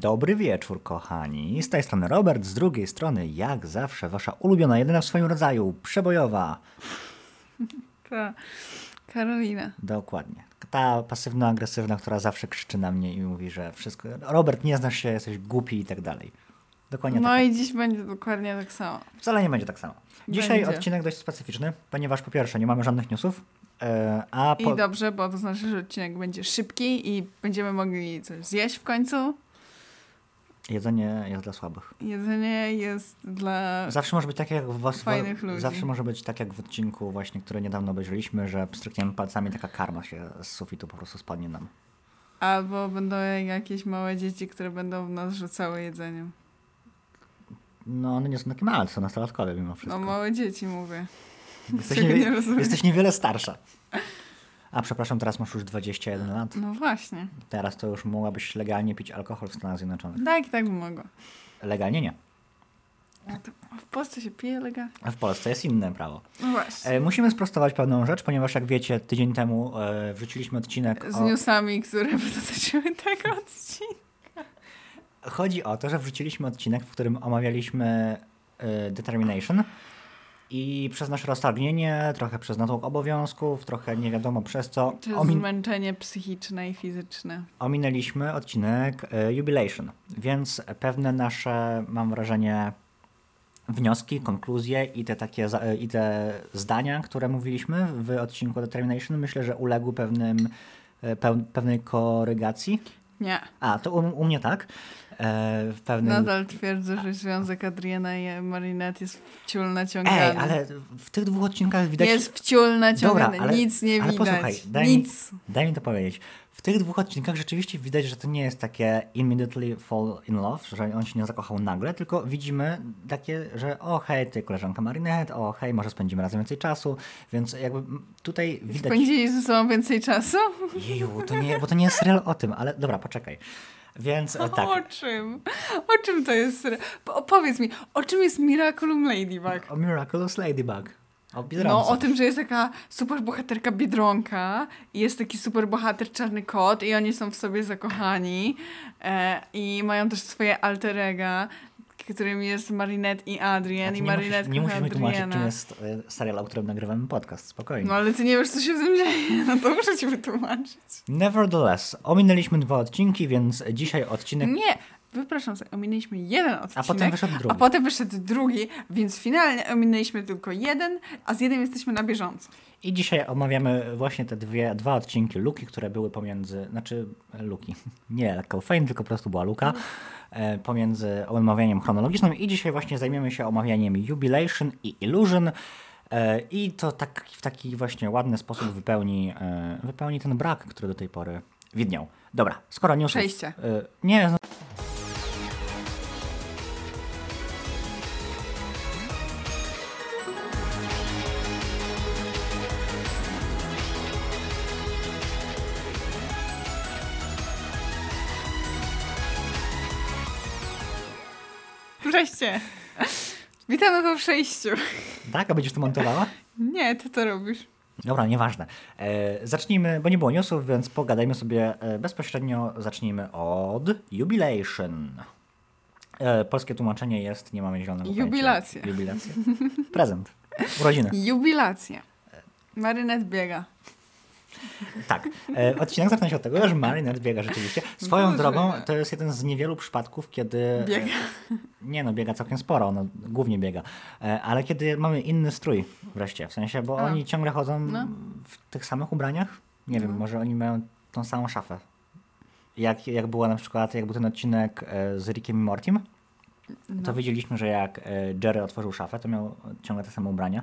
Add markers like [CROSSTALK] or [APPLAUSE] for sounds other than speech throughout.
Dobry wieczór, kochani. Z tej strony Robert, z drugiej strony, jak zawsze, wasza ulubiona, jedyna w swoim rodzaju, przebojowa. Ta Karolina. Dokładnie. Ta pasywno-agresywna, która zawsze krzyczy na mnie i mówi, że wszystko. Robert, nie znasz się, jesteś głupi i tak dalej. Dokładnie No tak. i dziś będzie dokładnie tak samo. Wcale nie będzie tak samo. Dzisiaj Będzie. odcinek dość specyficzny, ponieważ po pierwsze nie mamy żadnych newsów, e, a po... I dobrze, bo to znaczy, że odcinek będzie szybki i będziemy mogli coś zjeść w końcu. Jedzenie jest dla słabych. Jedzenie jest dla... Zawsze może być tak jak w was, Fajnych ludzi. Zawsze może być tak jak w odcinku właśnie, który niedawno obejrzeliśmy, że pstrykniemy palcami taka karma się z sufitu po prostu spadnie nam. Albo będą jakieś małe dzieci, które będą w nas rzucały jedzeniem. No one nie są takie małe, są nastolatkowie mimo wszystko. No małe dzieci mówię. jesteś, niewie- nie jesteś niewiele starsza. A przepraszam, teraz masz już 21 lat. No właśnie. Teraz to już mogłabyś legalnie pić alkohol w Stanach Zjednoczonych. Tak i tak bym mogła. Legalnie nie. W Polsce się pije lega? A w Polsce jest inne prawo. No właśnie. E, musimy sprostować pewną rzecz, ponieważ jak wiecie, tydzień temu e, wrzuciliśmy odcinek Z o... newsami, które dotyczyły tego odcinka. Chodzi o to, że wrzuciliśmy odcinek, w którym omawialiśmy y, Determination i przez nasze roztargnienie, trochę przez natłok obowiązków, trochę nie wiadomo przez co, To jest omin zmęczenie psychiczne i fizyczne. ominęliśmy odcinek y, Jubilation. Więc pewne nasze, mam wrażenie, wnioski, konkluzje i te takie i te zdania, które mówiliśmy w odcinku Determination, myślę, że uległy pewnym, y, peł, pewnej korygacji. Nie. A, to u, u mnie tak. E, w pewnym... Nadal twierdzę, że związek Adriana i Marinette jest wciul naciągany. Ej, ale w tych dwóch odcinkach widać... Jest wciul naciągany, Dobra, ale- nic nie ale widać. posłuchaj, daj mi- nic. Daj mi to powiedzieć. W tych dwóch odcinkach rzeczywiście widać, że to nie jest takie immediately fall in love, że on się nie zakochał nagle, tylko widzimy takie, że o hej, ty koleżanka Marinette, o hej, może spędzimy razem więcej czasu, więc jakby tutaj widać... Spędzili ze sobą więcej czasu? Jeju, to nie, bo to nie jest serial o tym, ale dobra, poczekaj. Więc e, tak, O czym? O czym to jest? Opowiedz mi, o czym jest Miraculum Ladybug? o Miraculous Ladybug. O Biedronce. No, o tym, że jest taka super bohaterka Biedronka i jest taki super bohater Czarny Kot i oni są w sobie zakochani e, i mają też swoje alterega, którym jest Marinette i Adrian Znaczy, i nie Marinette nie musisz mi tłumaczyć, czym jest e, serial, o którym nagrywamy podcast, spokojnie. No ale ty nie wiesz, co się w tym dzieje, [LAUGHS] no to muszę ci wytłumaczyć. Nevertheless, ominęliśmy dwa odcinki, więc dzisiaj odcinek. Nie, wypraszam sobie, ominęliśmy jeden odcinek. A potem wyszedł drugi. A potem wyszedł drugi, więc finalnie ominęliśmy tylko jeden, a z jednym jesteśmy na bieżąco. I dzisiaj omawiamy właśnie te dwie, dwa odcinki Luki, które były pomiędzy. Znaczy, Luki. [LAUGHS] Nie Lekko tylko po prostu była Luka. E, pomiędzy omawianiem chronologicznym. I dzisiaj właśnie zajmiemy się omawianiem Jubilation i Illusion. E, I to tak, w taki właśnie ładny sposób wypełni, e, wypełni ten brak, który do tej pory widniał. Dobra, skoro newsów... Przejście. Nie, Wreszcie. Witamy po przejściu. tak, a będziesz to montowała? Nie, ty to robisz. Dobra, nieważne. E, zacznijmy, bo nie było newsów, więc pogadajmy sobie e, bezpośrednio. Zacznijmy od Jubilation. E, polskie tłumaczenie jest, nie mamy zielonego pojęcia. Jubilacja. Jubilacja. Prezent. Urodziny. Jubilacja. Marynet biega. Tak. E, odcinek zaczyna się od tego, że Marinette [LAUGHS] biega rzeczywiście. Swoją Dobrze. drogą to jest jeden z niewielu przypadków, kiedy... Biega. Nie no, biega całkiem sporo, no, głównie biega. E, ale kiedy mamy inny strój wreszcie, w sensie, bo A. oni ciągle chodzą No. w tych samych ubraniach. Nie wiem, No. może oni mają tą samą szafę. Jak, jak było na przykład, jak był ten odcinek e, z Rickiem i Mortim, No. to widzieliśmy, że jak Jerry otworzył szafę, to miał ciągle te same ubrania.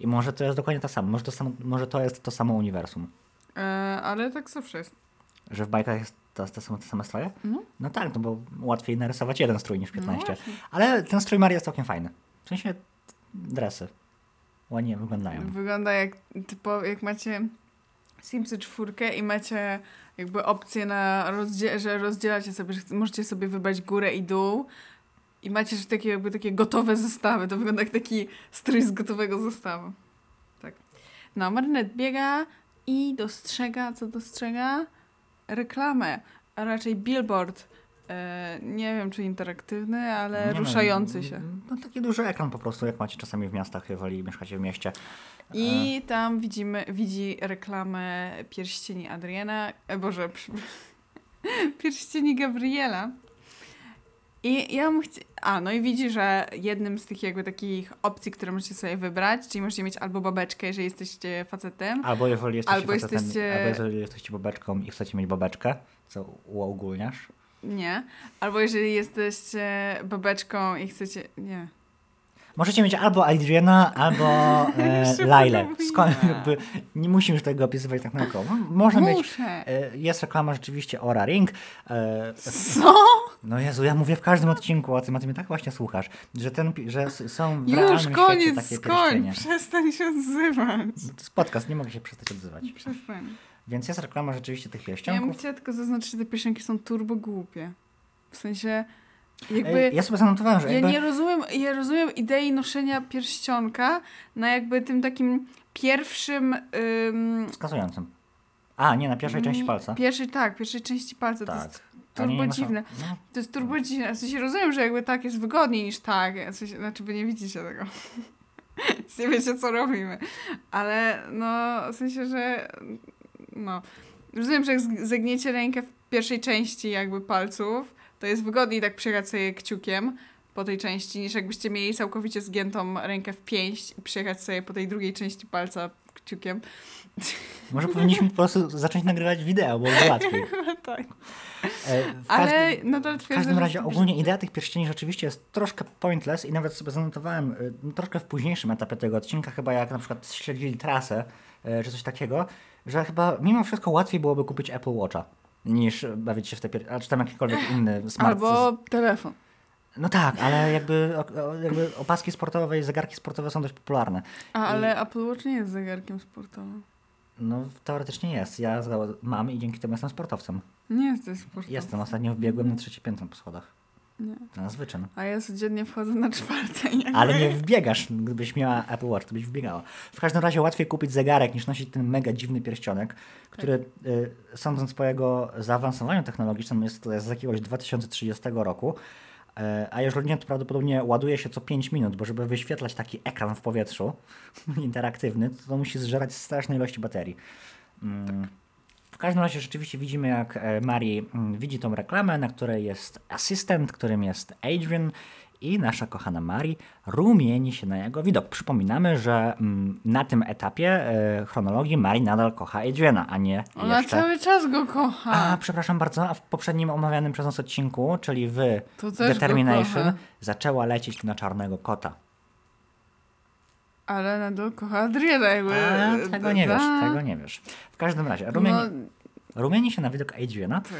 I może to jest dokładnie to samo. Może to, samo, może to jest to samo uniwersum. E, ale tak zawsze jest. Że w bajkach jest to, to są te same stroje? No. No tak, no bo łatwiej narysować jeden strój niż 15. właśnie. Ale ten strój Marii jest całkiem fajny. W sensie dresy. Ładnie wyglądają. Wygląda jak, typo, jak macie Simsy czwórkę i macie jakby opcję na rozdzie- że rozdzielacie sobie, że możecie sobie wybrać górę i dół i macie już takie jakby takie gotowe zestawy. To wygląda jak taki strój z gotowego zestawu. Tak. No, Marynet biega i dostrzega, co dostrzega? Reklamę, a raczej billboard E, nie wiem, czy interaktywny, ale Nie no, ruszający się. No taki duży ekran po prostu, jak macie czasami w miastach, jeżeli mieszkacie w mieście. I tam widzimy, widzi reklamę pierścieni Adriana, e, Boże, [LAUGHS] pierścieni Gabriela. I ja mu chci... A, no i widzi, że jednym z tych jakby takich opcji, które możecie sobie wybrać, czyli możecie mieć albo babeczkę, jeżeli jesteście facetem, Albo jeżeli jesteście, Albo facetem, jesteście- albo jeżeli jesteście babeczką i chcecie mieć babeczkę, co uogólniasz. nie, albo jeżeli jesteście babeczką i chcecie... Nie. Możecie mieć albo Adriana, albo [LAUGHS] e, Lailę. Skąd, nie musimy już tego opisywać tak naukowo. Można mieć... Muszę. E, jest reklama rzeczywiście Ora Ring. E, Co? No Jezu, ja mówię w każdym odcinku o tym, a ty mnie tak właśnie słuchasz, że, ten, że są w Już koniec, takie skończ, przestań się odzywać. No To jest podcast, nie mogę się przestać odzywać. Przestań. Więc jest reklama rzeczywiście tych Ja bym pierścionków. chciała tylko zaznaczyć, że te piosenki są turbo głupie. W sensie, jakby... ja sobie zanotowałem, że Ja jakby... nie rozumiem, ja rozumiem idei noszenia pierścionka na jakby tym takim pierwszym... Ym, Wskazującym. A, nie, na pierwszej części palca. Pierwszej, tak, pierwszej części palca. To Tak. jest A nie, turbo dziwne. No, To jest turbo dziwne. W sensie rozumiem, że jakby tak jest wygodniej niż tak. W sensie, znaczy wy nie widzicie tego. [LAUGHS] Nie wiecie, co robimy. Ale no, w sensie, że no... Rozumiem, że jak zegniecie rękę w pierwszej części jakby palców, to jest wygodniej tak przyjechać sobie kciukiem po tej części, niż jakbyście mieli całkowicie zgiętą rękę w pięść i przyjechać sobie po tej drugiej części palca kciukiem. może powinniśmy po prostu zacząć nagrywać wideo, bo byłoby łatwiej. [LAUGHS] tak. E, w Ale każdym- nadal W każdym razie ogólnie idea tych pierścieni rzeczywiście jest troszkę pointless i nawet sobie zanotowałem y, no, troszkę w późniejszym etapie tego odcinka, chyba jak na przykład śledzili trasę y, czy coś takiego, że chyba mimo wszystko łatwiej byłoby kupić Apple Watcha niż bawić się w te pier... czy tam jakikolwiek inny smart. Albo telefon. No tak, ale jakby, jakby opaski sportowe i zegarki sportowe są dość popularne. A, ale Apple Watch nie jest zegarkiem sportowym. No teoretycznie jest. Ja mam i dzięki temu jestem sportowcem. Nie jesteś sportowym. Jestem. Ostatnio wbiegłem na trzecie piętro po schodach. Nie. Na zwyczyn. A ja codziennie wchodzę na czwarte. i jakby- Ale nie wbiegasz, gdybyś miała Apple Watch, to byś wbiegała. W każdym razie łatwiej kupić zegarek niż nosić ten mega dziwny pierścionek, który y, sądząc po jego zaawansowaniu technologicznym jest z jakiegoś 2030 roku. Y, a jeżeli nie, to prawdopodobnie ładuje się co 5 minut, bo żeby wyświetlać taki ekran w powietrzu [LAUGHS] interaktywny, to, to musi zżerać straszne ilości baterii. Mm. W każdym razie rzeczywiście widzimy, jak e, Mari mm, widzi tą reklamę, na której jest asystent, którym jest Adrian i nasza kochana Mari rumieni się na jego widok. Przypominamy, że mm, na tym etapie e, chronologii Mari nadal kocha Adriana, a nie Ona jeszcze... cały czas go kocha. A, przepraszam bardzo, a w poprzednim omawianym przez nas odcinku, czyli w Determination, zaczęła lecieć na czarnego kota. Ale nadal kocha Adriana jakby. A, tego nie wiesz, Da. tego nie wiesz. W każdym razie, rumieni, No, rumieni się na widok Adriana, tak.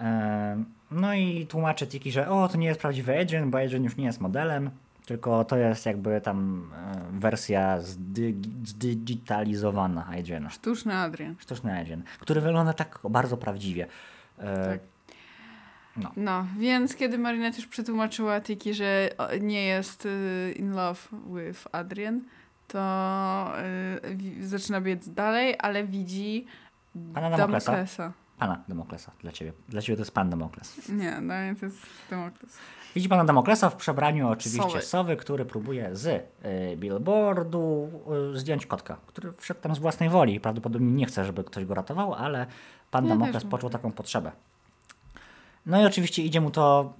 E, No i tłumaczy Tiki, że o, to nie jest prawdziwy Adrian, bo Adrian już nie jest modelem, tylko to jest jakby tam wersja zdigitalizowana Adriana. Sztuczny Adrian. Sztuczny Adrian, który wygląda tak bardzo prawdziwie. E, Tak. No. No, więc kiedy Marinette już przetłumaczyła Tiki, że nie jest y, in love with Adrian, to y, zaczyna biec dalej, ale widzi Pana Damoklesa. Damoklesa. Pana Damoklesa dla ciebie. Dla ciebie to jest pan Damokles. Nie, dla mnie to jest Damokles. Widzi pana Damoklesa w przebraniu oczywiście Sowy. sowy, który próbuje z y, billboardu y, zdjąć kotka, który wszedł tam z własnej woli i prawdopodobnie nie chce, żeby ktoś go ratował, ale pan Ja Damokles poczuł taką potrzebę. No i oczywiście idzie mu to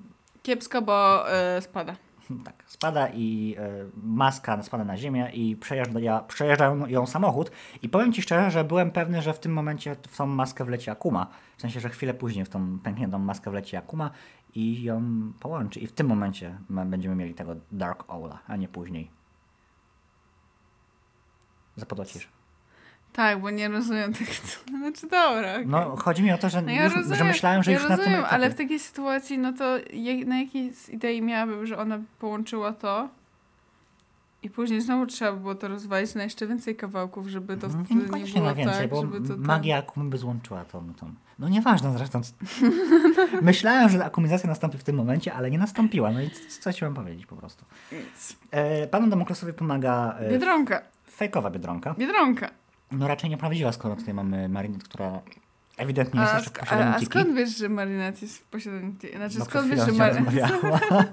Kiepsko, bo y, spada. [LAUGHS] tak, spada i y, maska spada na ziemię i przejeżdża, przejeżdża ją samochód i powiem ci szczerze, że byłem pewny, że w tym momencie w tą maskę wleci Akuma. W sensie, że chwilę później w tą pękniętą maskę wleci Akuma i ją połączy i w tym momencie będziemy mieli tego Dark Ola, a nie później. Zapadła. Tak, bo nie rozumiem tego. [LAUGHS] Znaczy, dobra. okej. No, chodzi mi o to, że, No ja już, rozumiem, że myślałem, że ja już na tym rozumiem, etapie... ale w takiej sytuacji, no to jak, na jakiej idei miałabym, że ona połączyła to i później znowu trzeba by było to rozwalić na jeszcze więcej kawałków, żeby to Mhm. wtedy nie Niekoniecznie było na więcej, tak, bo żeby to... magia Akumy by złączyła tą, tą. No nieważne zresztą. [LAUGHS] Myślałem, że akumizacja nastąpi w tym momencie, ale nie nastąpiła. No i co ci mam powiedzieć po prostu. E, panu Damoklesowi pomaga e, Biedronka, fejkowa Biedronka. biedronka. No raczej nieprawdziwa, skoro tutaj mamy Marinette, która ewidentnie jest A, jeszcze w posiadaniu a, a Tiki. skąd wiesz, że Marinette jest w posiadaniu Tiki? Znaczy, No, skąd wiesz, że rozmawiała. [LAUGHS]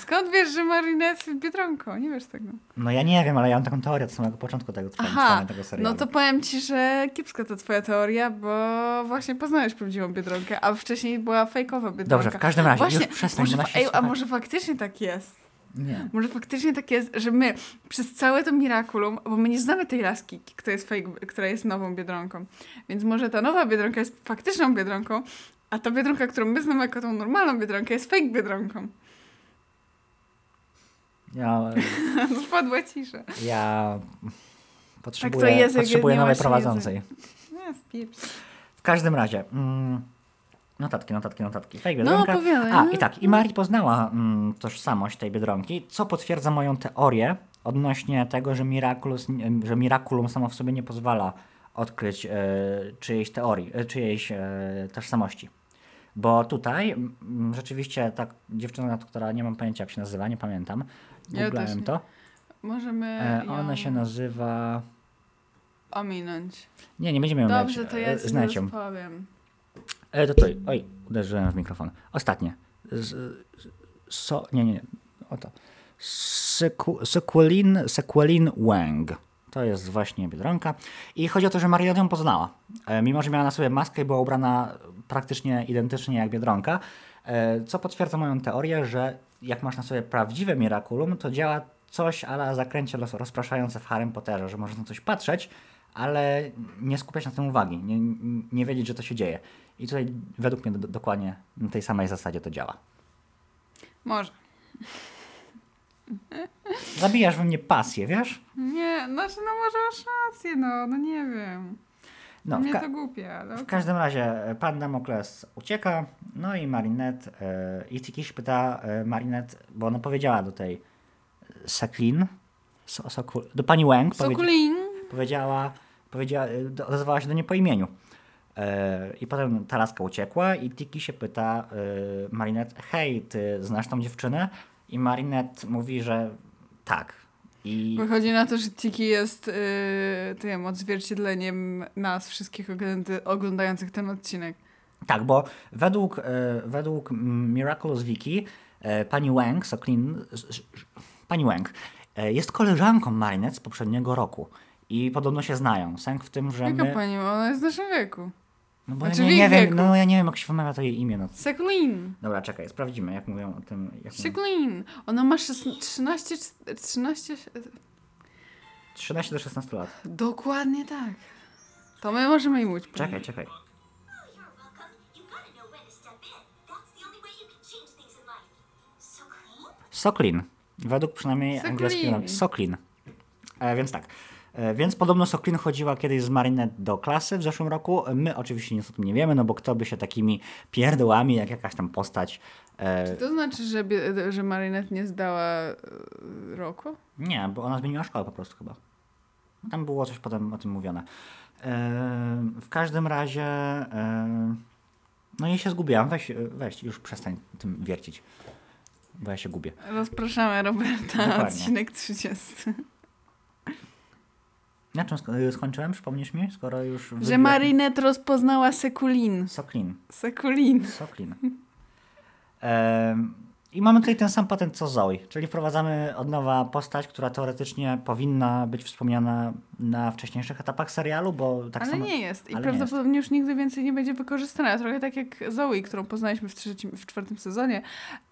Skąd wiesz, że Marinette jest Biedronką? Nie wiesz tego. No ja nie wiem, ale ja mam taką teorię od samego początku tego trwania Aha, tego serialu. no to powiem ci, że kiepska to twoja teoria, bo właśnie poznałeś prawdziwą Biedronkę, a wcześniej była fejkowa Biedronka. Dobrze, w każdym razie, Właśnie, już przestań, może, ej, a może faktycznie tak jest? Nie. Może faktycznie tak jest, że my przez całe to Miraculum, bo my nie znamy tej laski, która jest, fake, która jest nową Biedronką, więc może ta nowa Biedronka jest faktyczną Biedronką, a ta Biedronka, którą my znamy jako tą normalną Biedronkę jest fake Biedronką. Ja, Spadła [LAUGHS] cisza. ja Tak potrzebuję, jest, jak potrzebuję nowej prowadzącej. Spieprz. W każdym razie, mm, notatki, notatki, notatki. Fake No, Biedronka. opowiadaj. A, no. i tak, i Mari poznała mm, tożsamość tej Biedronki, co potwierdza moją teorię odnośnie tego, że, Miraculous, że Miraculum samo w sobie nie pozwala odkryć e, czyjejś teorii, e, czyjejś e, tożsamości. Bo tutaj mm, rzeczywiście ta dziewczyna, która nie mam pojęcia jak się nazywa, nie pamiętam, Ja googlałem nie. to, Możemy e, ją ona się nazywa... ominąć. Nie, nie będziemy ją Dobrze, mieć, to ja e, ci ją. powiem. E, to, to, oj, uderzyłem w mikrofon. Ostatnie. Z, so, nie, nie, nie. Oto. Sequelin, Sequelin Wang. To jest właśnie Biedronka. I chodzi o to, że Maria ją poznała. E, mimo, że miała na sobie maskę i była ubrana praktycznie identycznie jak Biedronka. E, co potwierdza moją teorię, że jak masz na sobie prawdziwe Miraculum, to działa coś ala zakręcie rozpraszające w Harrym Potterze, że możesz na coś patrzeć, ale nie skupiać na tym uwagi, nie, nie wiedzieć, że to się dzieje. I tutaj według mnie do, dokładnie na tej samej zasadzie to działa. Może. Zabijasz we mnie pasję, wiesz? Nie, znaczy no może masz rację, no, no nie wiem. No, Mnie to głupie, ale w każdym razie e, pan Damokles ucieka, no i Marinette, e, i Tikiś pyta e, Marinette, bo ona powiedziała do tej Seklin, so, soku, do pani Wang, powie, powiedziała, powiedziała, odezwała się do niej po imieniu. E, I potem ta laska uciekła i Tiki się pyta e, Marinette, hej, ty znasz tą dziewczynę? I Marinette mówi, że tak. I Wychodzi na to, że Tiki jest yy, tym odzwierciedleniem nas wszystkich oglądających ten odcinek. tak, bo według, e, według Miraculous Wiki e, pani Wang, Soklin, pani Wang jest koleżanką Marinette z poprzedniego roku. I podobno się znają. Sęk w tym, że Jaka my... pani? Ona jest w naszym wieku. No bo Znaczy ja nie, nie wiem, wieku. no ja nie wiem jak się wymawia to jej imię. No. Sekulin. Dobra, czekaj, sprawdzimy jak mówią o tym. Jak mówią. Sekulin. Ona ma szes- 13, 13... 13 do 16 lat. Dokładnie tak. To my możemy jej mówić. Czekaj, czekaj. So clean? Soklin. Według przynajmniej Soklin. angielskiego. Soklin. E, więc tak. E, więc podobno Soklin chodziła kiedyś z Marinette do klasy w zeszłym roku. My oczywiście nic o tym nie wiemy, no bo kto by się takimi pierdołami, jak jakaś tam postać. E, To znaczy, że, że Marinette nie zdała yy, roku? nie, bo ona zmieniła szkołę po prostu chyba. Tam było coś potem o tym mówione. E, w każdym razie. E, no i się zgubiłam. Weź, weź, już przestań tym wiercić. Bo ja się gubię. Rozpraszamy Roberta, Dokładnie. odcinek 30. Na czym sko- skończyłem? Przypomnisz mi? Skoro już. Że wybiłem- Marinette rozpoznała Sekulin. Soklin. Sekulin. Soklin. Em, I mamy tutaj ten sam patent co Zoe, czyli wprowadzamy od nowa postać, która teoretycznie powinna być wspomniana na wcześniejszych etapach serialu, bo tak ale samo... nie jest. I ale nie prawdopodobnie już nigdy więcej nie będzie wykorzystana. Trochę tak jak Zoe, którą poznaliśmy w, trzecim, w czwartym sezonie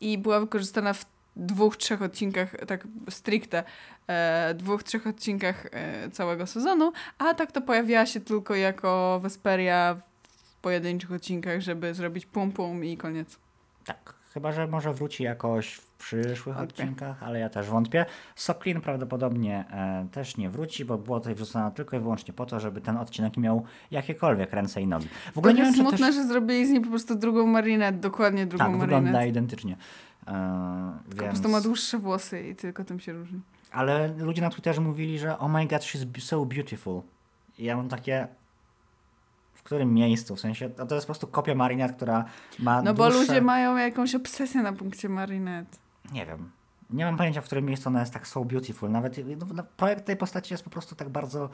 i była wykorzystana w dwóch, trzech odcinkach, tak stricte, e, dwóch, trzech odcinkach e, całego sezonu, a tak to pojawiała się tylko jako Vesperia w pojedynczych odcinkach, żeby zrobić pum pum i koniec. Tak, chyba, że może wróci jakoś w przyszłych Wątpię. odcinkach, ale ja też wątpię. Soklin prawdopodobnie e, też nie wróci, bo było tutaj wrzucone tylko i wyłącznie po to, żeby ten odcinek miał jakiekolwiek ręce i nogi. W ogóle nie Trochę wiem, smutne, też... że zrobili z niej po prostu drugą Marinette, dokładnie drugą Tak, Marinette. wygląda identycznie. E, Po więc... prostu ma dłuższe włosy i tylko tym się różni. Ale ludzie na Twitterze mówili, że oh my god, she's so beautiful. I ja mam takie... W którym miejscu? W sensie, to jest po prostu kopia Marinette, która ma No bo dłuższe... ludzie mają jakąś obsesję na punkcie Marinette. Nie wiem. Nie mam pojęcia, w którym miejscu ona jest tak so beautiful. Nawet no, no, projekt tej postaci jest po prostu tak bardzo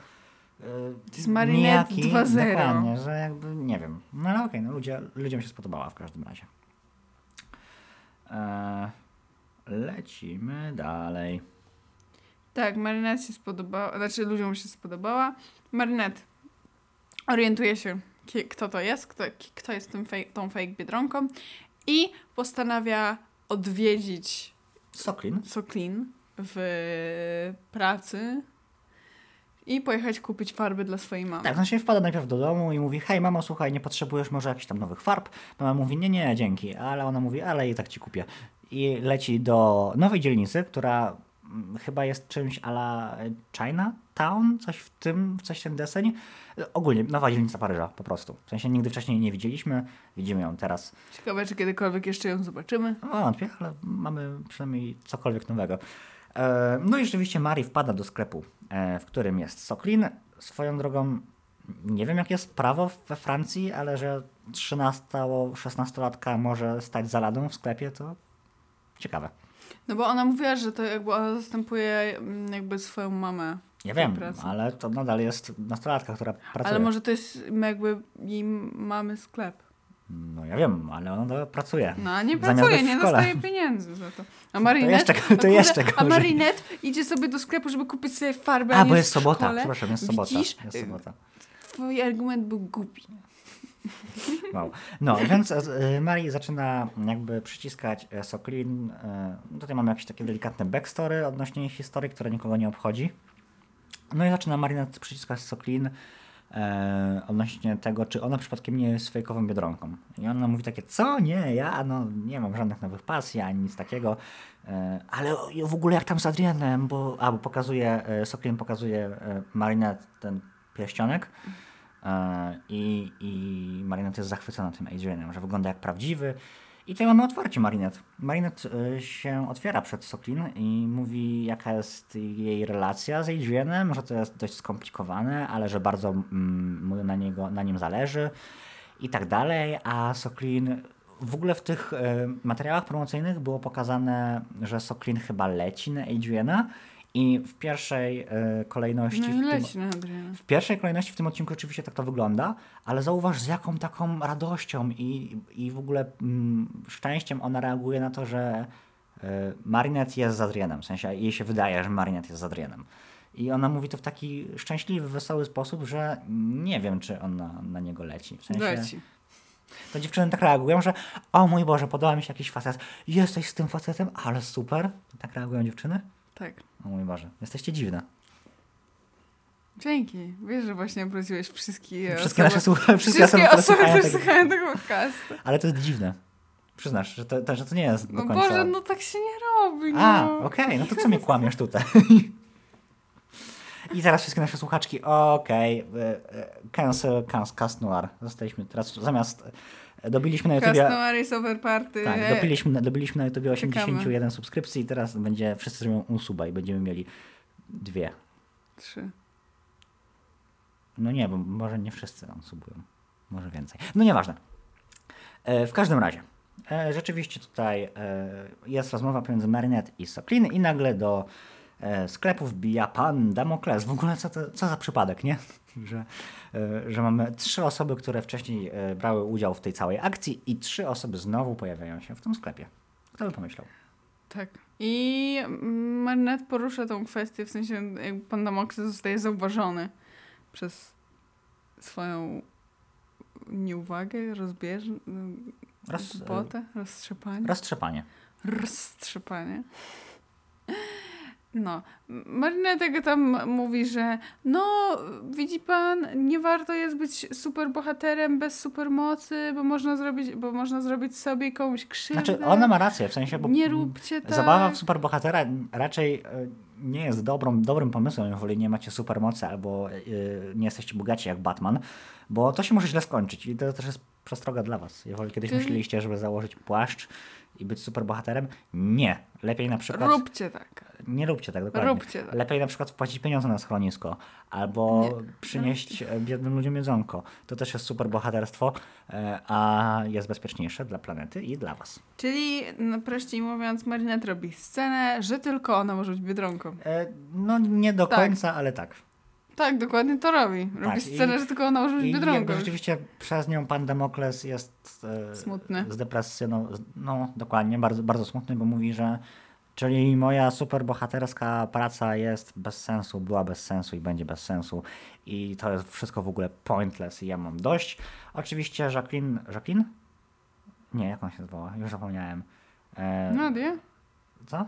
e, To jest Marinette nijaki. 2.0. Dokładnie, że jakby, nie wiem. No ale okej, no ludzie, ludziom się spodobała w każdym razie. E, lecimy dalej. Tak, Marinette się spodobała, znaczy ludziom się spodobała. Marinette orientuje się, kto to jest, kto, kto jest tym fake, tą fake Biedronką i postanawia odwiedzić Soklin. Soklin w pracy i pojechać kupić farby dla swojej mamy. Tak, znaczy wpada najpierw do domu i mówi, hej mamo, słuchaj, nie potrzebujesz może jakichś tam nowych farb? Mama mówi, nie, nie, dzięki, ale ona mówi, ale i tak ci kupię. I leci do nowej dzielnicy, która mm, chyba jest czymś ala Chinatown, coś w tym, coś w ten deseń. Ogólnie nowa dzielnica Paryża, po prostu. W sensie nigdy wcześniej nie widzieliśmy, widzimy ją teraz. Ciekawe, czy kiedykolwiek jeszcze ją zobaczymy. No, wątpię, ale mamy przynajmniej cokolwiek nowego. E, No i rzeczywiście Mari wpada do sklepu, e, w którym jest Soklin. Swoją drogą, nie wiem jak jest prawo we Francji, ale że 13-16-latka może stać za ladą w sklepie, to ciekawe. No bo ona mówiła, że to jakby ona zastępuje mm, jakby swoją mamę. Ja wiem, pracy. ale to nadal jest nastolatka, która pracuje. Ale może to jest jakby jej mamy sklep. No ja wiem, ale ona pracuje. No nie pracuje, nie dostaje pieniędzy za to. A Marinette, jeszcze- to a kurde, jeszcze A. Marinette idzie sobie do sklepu, żeby kupić sobie farbę, a, bo jest sobota, przepraszam, jest sobota. Widzisz? Jest sobota. Twój argument był głupi. Wow. No, więc e, Mari zaczyna jakby przyciskać e, Soklin. E, tutaj mamy jakieś takie delikatne backstory odnośnie jej historii, które nikogo nie obchodzi. No i zaczyna Marinette przyciskać Soklin e, odnośnie tego, czy ona przypadkiem nie jest fejkową biedronką. I ona mówi takie, co? Nie, ja no, nie mam żadnych nowych pasji, ani nic takiego. E, ale w ogóle jak tam z Adrianem, bo, a, bo pokazuje, e, pokazuje e, ten pierścionek. E, I, I Marinette jest zachwycona tym Adrianem, że wygląda jak prawdziwy. I tutaj mamy otwarcie Marinette. Marinette e, się otwiera przed Soklin i mówi, jaka jest jej relacja z Adrianem, że to jest dość skomplikowane, ale że bardzo mm, na, niego, na nim zależy i tak dalej. A Soklin w ogóle w tych e, materiałach promocyjnych było pokazane, że Soklin chyba leci na Adriana i w pierwszej e, kolejności No w i tym, leci w pierwszej kolejności w tym odcinku oczywiście tak to wygląda, ale zauważ z jaką taką radością i, i w ogóle mm, szczęściem ona reaguje na to, że y, Marinette jest z Adrianem. W sensie jej się wydaje, że Marinette jest z Adrianem. I ona mówi to w taki szczęśliwy, wesoły sposób, że nie wiem, czy ona na niego leci. W sensie, Leci. to dziewczyny tak reagują, że o mój Boże, podoba mi się jakiś facet. Jesteś z tym facetem, ale super. Tak reagują dziewczyny? Tak. O mój Boże, jesteście dziwne. Dzięki. Wiesz, że właśnie obróciłeś wszystkie Wszystkie osoby, nasze słuchacze, wszystkie, wszystkie osoby, które tego- słuchają tego podcastu. Ale to jest dziwne. Przyznasz, że to, to, że to nie jest do No końca... Boże, no tak się nie robi, no. A, okej, no to co mnie kłamiesz tutaj? I teraz wszystkie nasze słuchaczki, okej, okay, cancel, cancel, cast noir. Zostaliśmy teraz, zamiast, dobiliśmy na Customer over party. tak, dobiliśmy, dobiliśmy na Czekamy. 81 subskrypcji i teraz będzie, wszyscy zrobią unsuba i będziemy mieli dwie. Trzy. No nie, bo może nie wszyscy unsubują, może więcej. No nieważne. E, w każdym razie, e, rzeczywiście tutaj e, jest rozmowa pomiędzy Marinette i Soklin i nagle do e, sklepu wbija pan Damokles. W ogóle co, to, co za przypadek, nie? Że, e, że mamy trzy osoby, które wcześniej e, brały udział w tej całej akcji i trzy osoby znowu pojawiają się w tym sklepie. Kto by pomyślał? Tak. I mm, Marinette porusza tą kwestię, w sensie pan Damokles zostaje zauważony przez swoją nieuwagę, rozbierz... Roz, głupotę, roztrzepanie. roztrzepanie. roztrzepanie. No, Marinette tego tam mówi, że no, widzi pan, nie warto jest być super bohaterem bez supermocy, bo można zrobić, bo można zrobić sobie komuś krzywdę. Znaczy, ona ma rację, w sensie, bo Nie róbcie tak. Zabawa w superbohatera raczej e, nie jest dobrą, dobrym pomysłem, jeżeli nie macie supermocy albo e, nie jesteście bogaci jak Batman, bo to się może źle skończyć i to też jest przestroga dla was. Jeżeli kiedyś Czyli- myśleliście, żeby założyć płaszcz i być superbohaterem, nie. Lepiej na przykład... Róbcie tak. Nie róbcie tak, dokładnie. Róbcie tak. Lepiej na przykład wpłacić pieniądze na schronisko albo Nie. przynieść e, biednym ludziom jedzonko. To też jest super bohaterstwo, e, a jest bezpieczniejsze dla planety i dla was. Czyli, no, prościej mówiąc, Marinette robi scenę, że tylko ona może być Biedronką. E, No nie do Tak. końca, ale tak. Tak, dokładnie to robi. Robi Tak, scenę, i- że tylko ona może być I biedronką. rzeczywiście przez nią pan Demokles jest e, Smutny. z depresją, no dokładnie, bardzo, bardzo smutny, bo mówi, że czyli moja superbohaterska praca jest bez sensu, była bez sensu i będzie bez sensu i to jest wszystko w ogóle pointless i ja mam dość. Oczywiście Jacqueline, Jacqueline? Nie, jak on się nazywała? Już zapomniałem. E, Nadia? Co?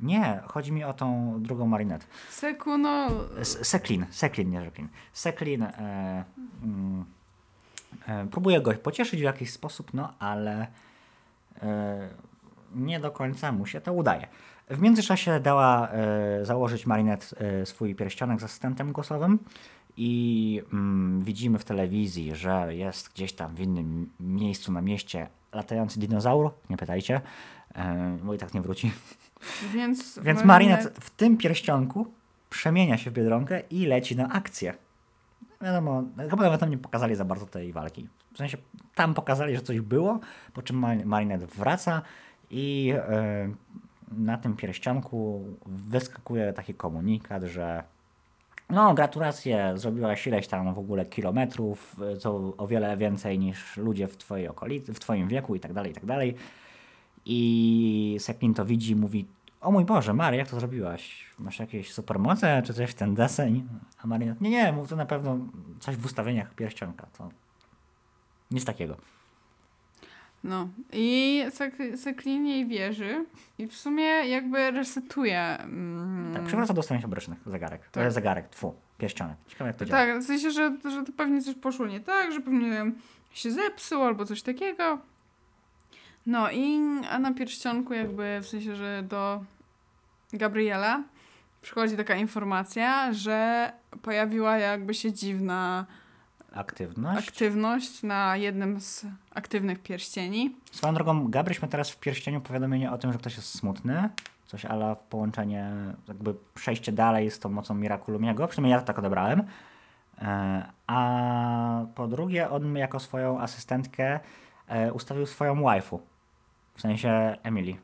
Nie, chodzi mi o tą drugą Marinette. Sekuno... S- Seklin, Seklin, nie Jacqueline. Seklin e, mm, e, próbuje go pocieszyć w jakiś sposób, no ale e, nie do końca mu się to udaje. W międzyczasie dała e, założyć Marinette e, swój pierścionek z asystentem głosowym i mm, widzimy w telewizji, że jest gdzieś tam w innym miejscu na mieście latający dinozaur, nie pytajcie, e, bo i tak nie wróci. Więc, Więc Marinette w tym pierścionku przemienia się w Biedronkę i leci na akcję. Wiadomo, chyba nawet tam nie pokazali za bardzo tej walki. W sensie tam pokazali, że coś było, po czym Mar- Marinette wraca i e, na tym pierścionku wyskakuje taki komunikat, że no gratulacje, zrobiłaś ileś tam w ogóle kilometrów, e, co o wiele więcej niż ludzie w twojej okolicy, w twoim wieku i tak dalej, i tak dalej. I Seklin to widzi mówi, o mój Boże, Mary, jak to zrobiłaś? Masz jakieś supermoce, czy coś w ten deseń? A Marina, nie, nie, mów to na pewno coś w ustawieniach pierścionka, to nic takiego. No. I Sek- Seklin jej wierzy i w sumie jakby resetuje. Mm, Tak, przywraca do ustawień fabrycznych zegarek. To Tak. jest zegarek, tfu, pierścionek. Ciekawe jak to działa. Tak, w sensie, że, że to pewnie coś poszło nie tak, że pewnie się zepsuł albo coś takiego. No i a na pierścionku jakby w sensie, że do Gabriela przychodzi taka informacja, że pojawiła jakby się dziwna Aktywność. aktywność na jednym z aktywnych pierścieni. Swoją drogą, Gabryśmy teraz w pierścieniu powiadomienie o tym, że ktoś jest smutny. Coś ala w połączenie, jakby przejście dalej z tą mocą Mirakulumiego. Przynajmniej ja tak odebrałem. E, A po drugie, on jako swoją asystentkę e, ustawił swoją waifu. W sensie Emily.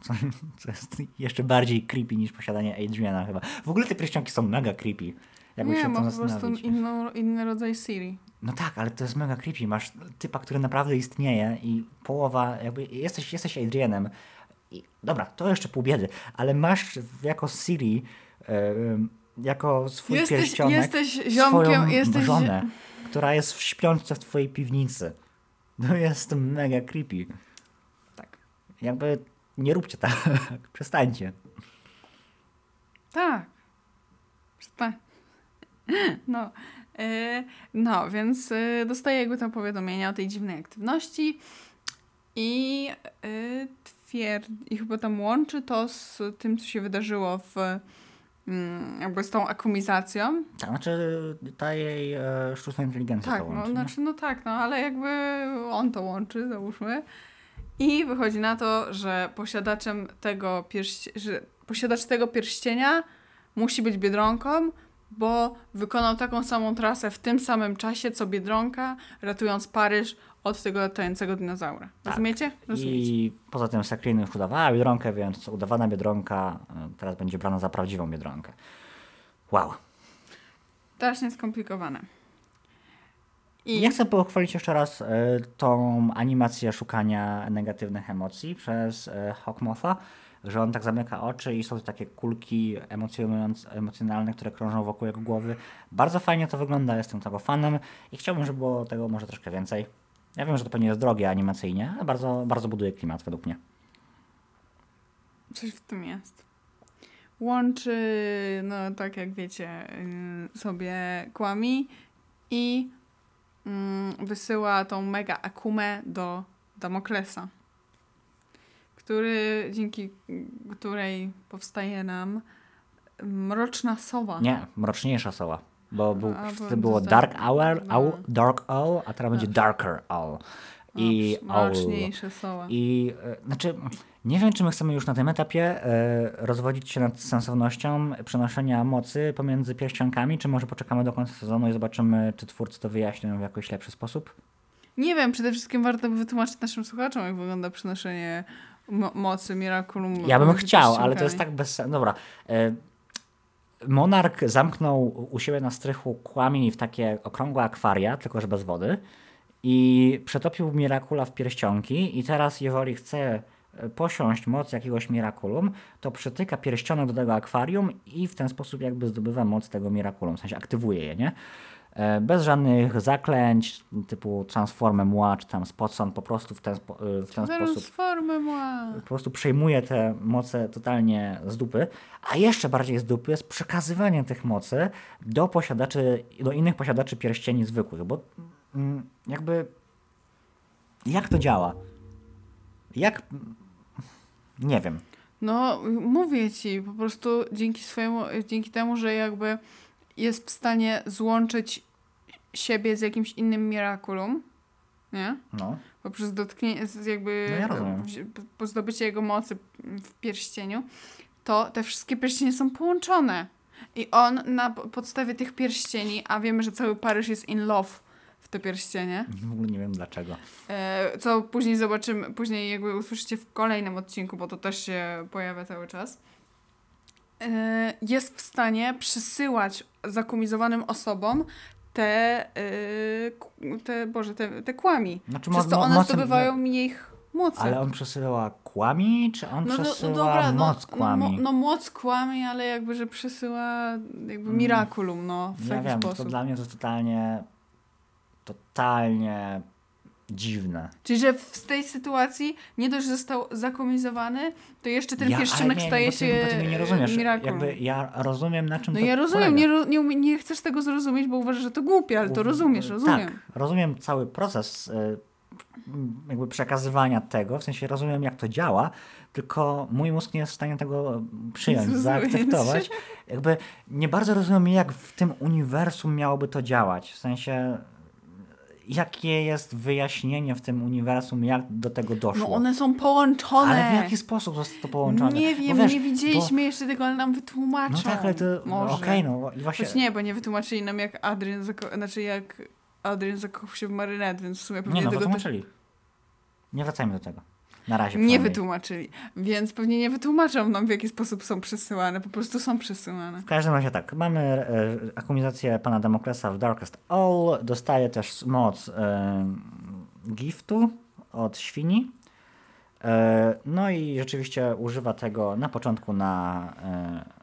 Co, co jest jeszcze bardziej creepy niż posiadanie Adriana chyba. W ogóle te pierścionki są mega creepy. Jakby nie, się ma to po prostu inną, inny rodzaj Siri. No tak, ale to jest mega creepy. Masz typa, który naprawdę istnieje i połowa, jakby jesteś, jesteś Adrianem. I, dobra, to jeszcze pół biedy, ale masz jako Siri, em, jako swój Jesteś, pierścionek jesteś ziomkiem, swoją jesteś... żonę, która jest w śpiączce w twojej piwnicy. To jest mega creepy. Jakby nie róbcie tak, [LAUGHS] przestańcie. Tak. Przestań. No. E, no, więc e, dostaję jakby tam powiadomienia o tej dziwnej aktywności i e, twierdzi, i chyba tam łączy to z tym, co się wydarzyło w mm, jakby z tą akumizacją. Tak, znaczy ta jej e, sztuczna inteligencja Tak, to no, łączy. nie? znaczy, no tak, no, ale jakby on to łączy, załóżmy. I wychodzi na to, że posiadaczem tego pierści- że posiadacz tego pierścienia musi być Biedronką, bo wykonał taką samą trasę w tym samym czasie, co Biedronka, ratując Paryż od tego latającego dinozaura. Tak. Rozumiecie? Rozumiecie. I poza tym Seklin już udawała Biedronkę, więc udawana Biedronka e, teraz będzie brana za prawdziwą Biedronkę. Wow. Strasznie skomplikowane. I ja chcę pochwalić jeszcze raz e, tą animację szukania negatywnych emocji przez e, Hawkmotha, że on tak zamyka oczy i są takie kulki emocjonalne, które krążą wokół jego głowy. Bardzo fajnie to wygląda, jestem tego fanem i chciałbym, żeby było tego może troszkę więcej. Ja wiem, że to pewnie jest drogie animacyjnie, ale bardzo, bardzo buduje klimat według mnie. Coś w tym jest. Łączy, no tak jak wiecie, yy, sobie kłami i wysyła tą mega akumę do Damoklesa, który, dzięki której powstaje nam mroczna sowa. Nie, mroczniejsza soła. Bo był, A, było Dark tak- Hour, no. owl, Dark Owl, a teraz będzie Darker Owl. I mroczniejsza sowa. I e, znaczy, nie wiem, czy my chcemy już na tym etapie e, rozwodzić się nad sensownością przenoszenia mocy pomiędzy pierścionkami, czy może poczekamy do końca sezonu i zobaczymy, czy twórcy to wyjaśnią w jakiś lepszy sposób? Nie wiem, przede wszystkim warto by wytłumaczyć naszym słuchaczom, jak wygląda przenoszenie mo- mocy Miraculum. Ja bym między chciał, ale to jest tak bez sensu. Dobra. E, Monark zamknął u siebie na strychu kłami w takie okrągłe akwaria, tylko że bez wody. I przetopił Mirakula w pierścionki. I teraz, jeżeli chce e, posiąść moc jakiegoś Mirakulum, to przytyka pierścionek do tego akwarium i w ten sposób jakby zdobywa moc tego Mirakulum. W sensie aktywuje je, nie? E, Bez żadnych zaklęć typu Transformem Mła czy tam Spotson, po prostu w ten, spo, e, w ten sposób mła. po prostu przejmuje te moce totalnie z dupy, a jeszcze bardziej z dupy jest przekazywanie tych mocy do posiadaczy, do innych posiadaczy pierścieni zwykłych, bo jakby jak to działa? Jak nie wiem. No, mówię ci, po prostu dzięki swojemu, dzięki temu, że jakby jest w stanie złączyć siebie z jakimś innym Miraculum, nie? No. Poprzez dotknięcie, jakby No ja rozumiem. po zdobycie jego mocy w pierścieniu, to te wszystkie pierścienie są połączone. I on na po- podstawie tych pierścieni, a wiemy, że cały Paryż jest in love w te pierścienie, W ogóle nie wiem dlaczego. E, co później zobaczymy, później jakby usłyszycie w kolejnym odcinku, bo to też się pojawia cały czas. E, Jest w stanie przysyłać zakumizowanym osobom te, e, te, Boże, te, te kłami. Znaczy, Przez to one zdobywają mniej mocy. Ale on przesyła kłami, czy on no, no, przesyła no dobra, moc no, kłami? No, no moc kłami, ale jakby, że przesyła jakby miraculum, no, w ja taki wiem, sposób. to dla mnie to totalnie, totalnie dziwne. Czyli, że w tej sytuacji nie dość, że został zakomizowany, to jeszcze ten Ja- pierścionek nie, staje bo ty, się Bo ty mnie nie rozumiesz. Miraculum. Jakby ja rozumiem, na czym No to ja rozumiem, polega. nie, nie, nie chcesz tego zrozumieć, bo uważasz, że to głupie, ale to rozumiesz, rozumiem. Tak, rozumiem cały proces y, jakby przekazywania tego, w sensie rozumiem jak to działa, tylko mój mózg nie jest w stanie tego przyjąć, Zrozumieć. zaakceptować. [LAUGHS] Jakby nie bardzo rozumiem jak w tym uniwersum miałoby to działać, w sensie jakie jest wyjaśnienie w tym uniwersum, jak do tego doszło. No one są połączone. Ale w jaki sposób zostało to połączone? Nie wiem, wiesz, nie widzieliśmy bo- jeszcze tego, ale nam wytłumaczą. No tak, ale to Może. okej, no i właśnie... Choć nie, bo nie wytłumaczyli nam jak Adrian, zako- znaczy jak Adrian zakochał się w Marinette, więc w sumie pewnie Nie no, tego też wytłumaczyli. Nie wracajmy do tego. Na razie nie wytłumaczyli. Więc pewnie nie wytłumaczą nam w jaki sposób są przesyłane, po prostu są przesyłane. W każdym razie tak, mamy e, akumizację pana Demoklesa w Darkest All, dostaje też moc e, giftu od świni. E, no i rzeczywiście używa tego na początku na e,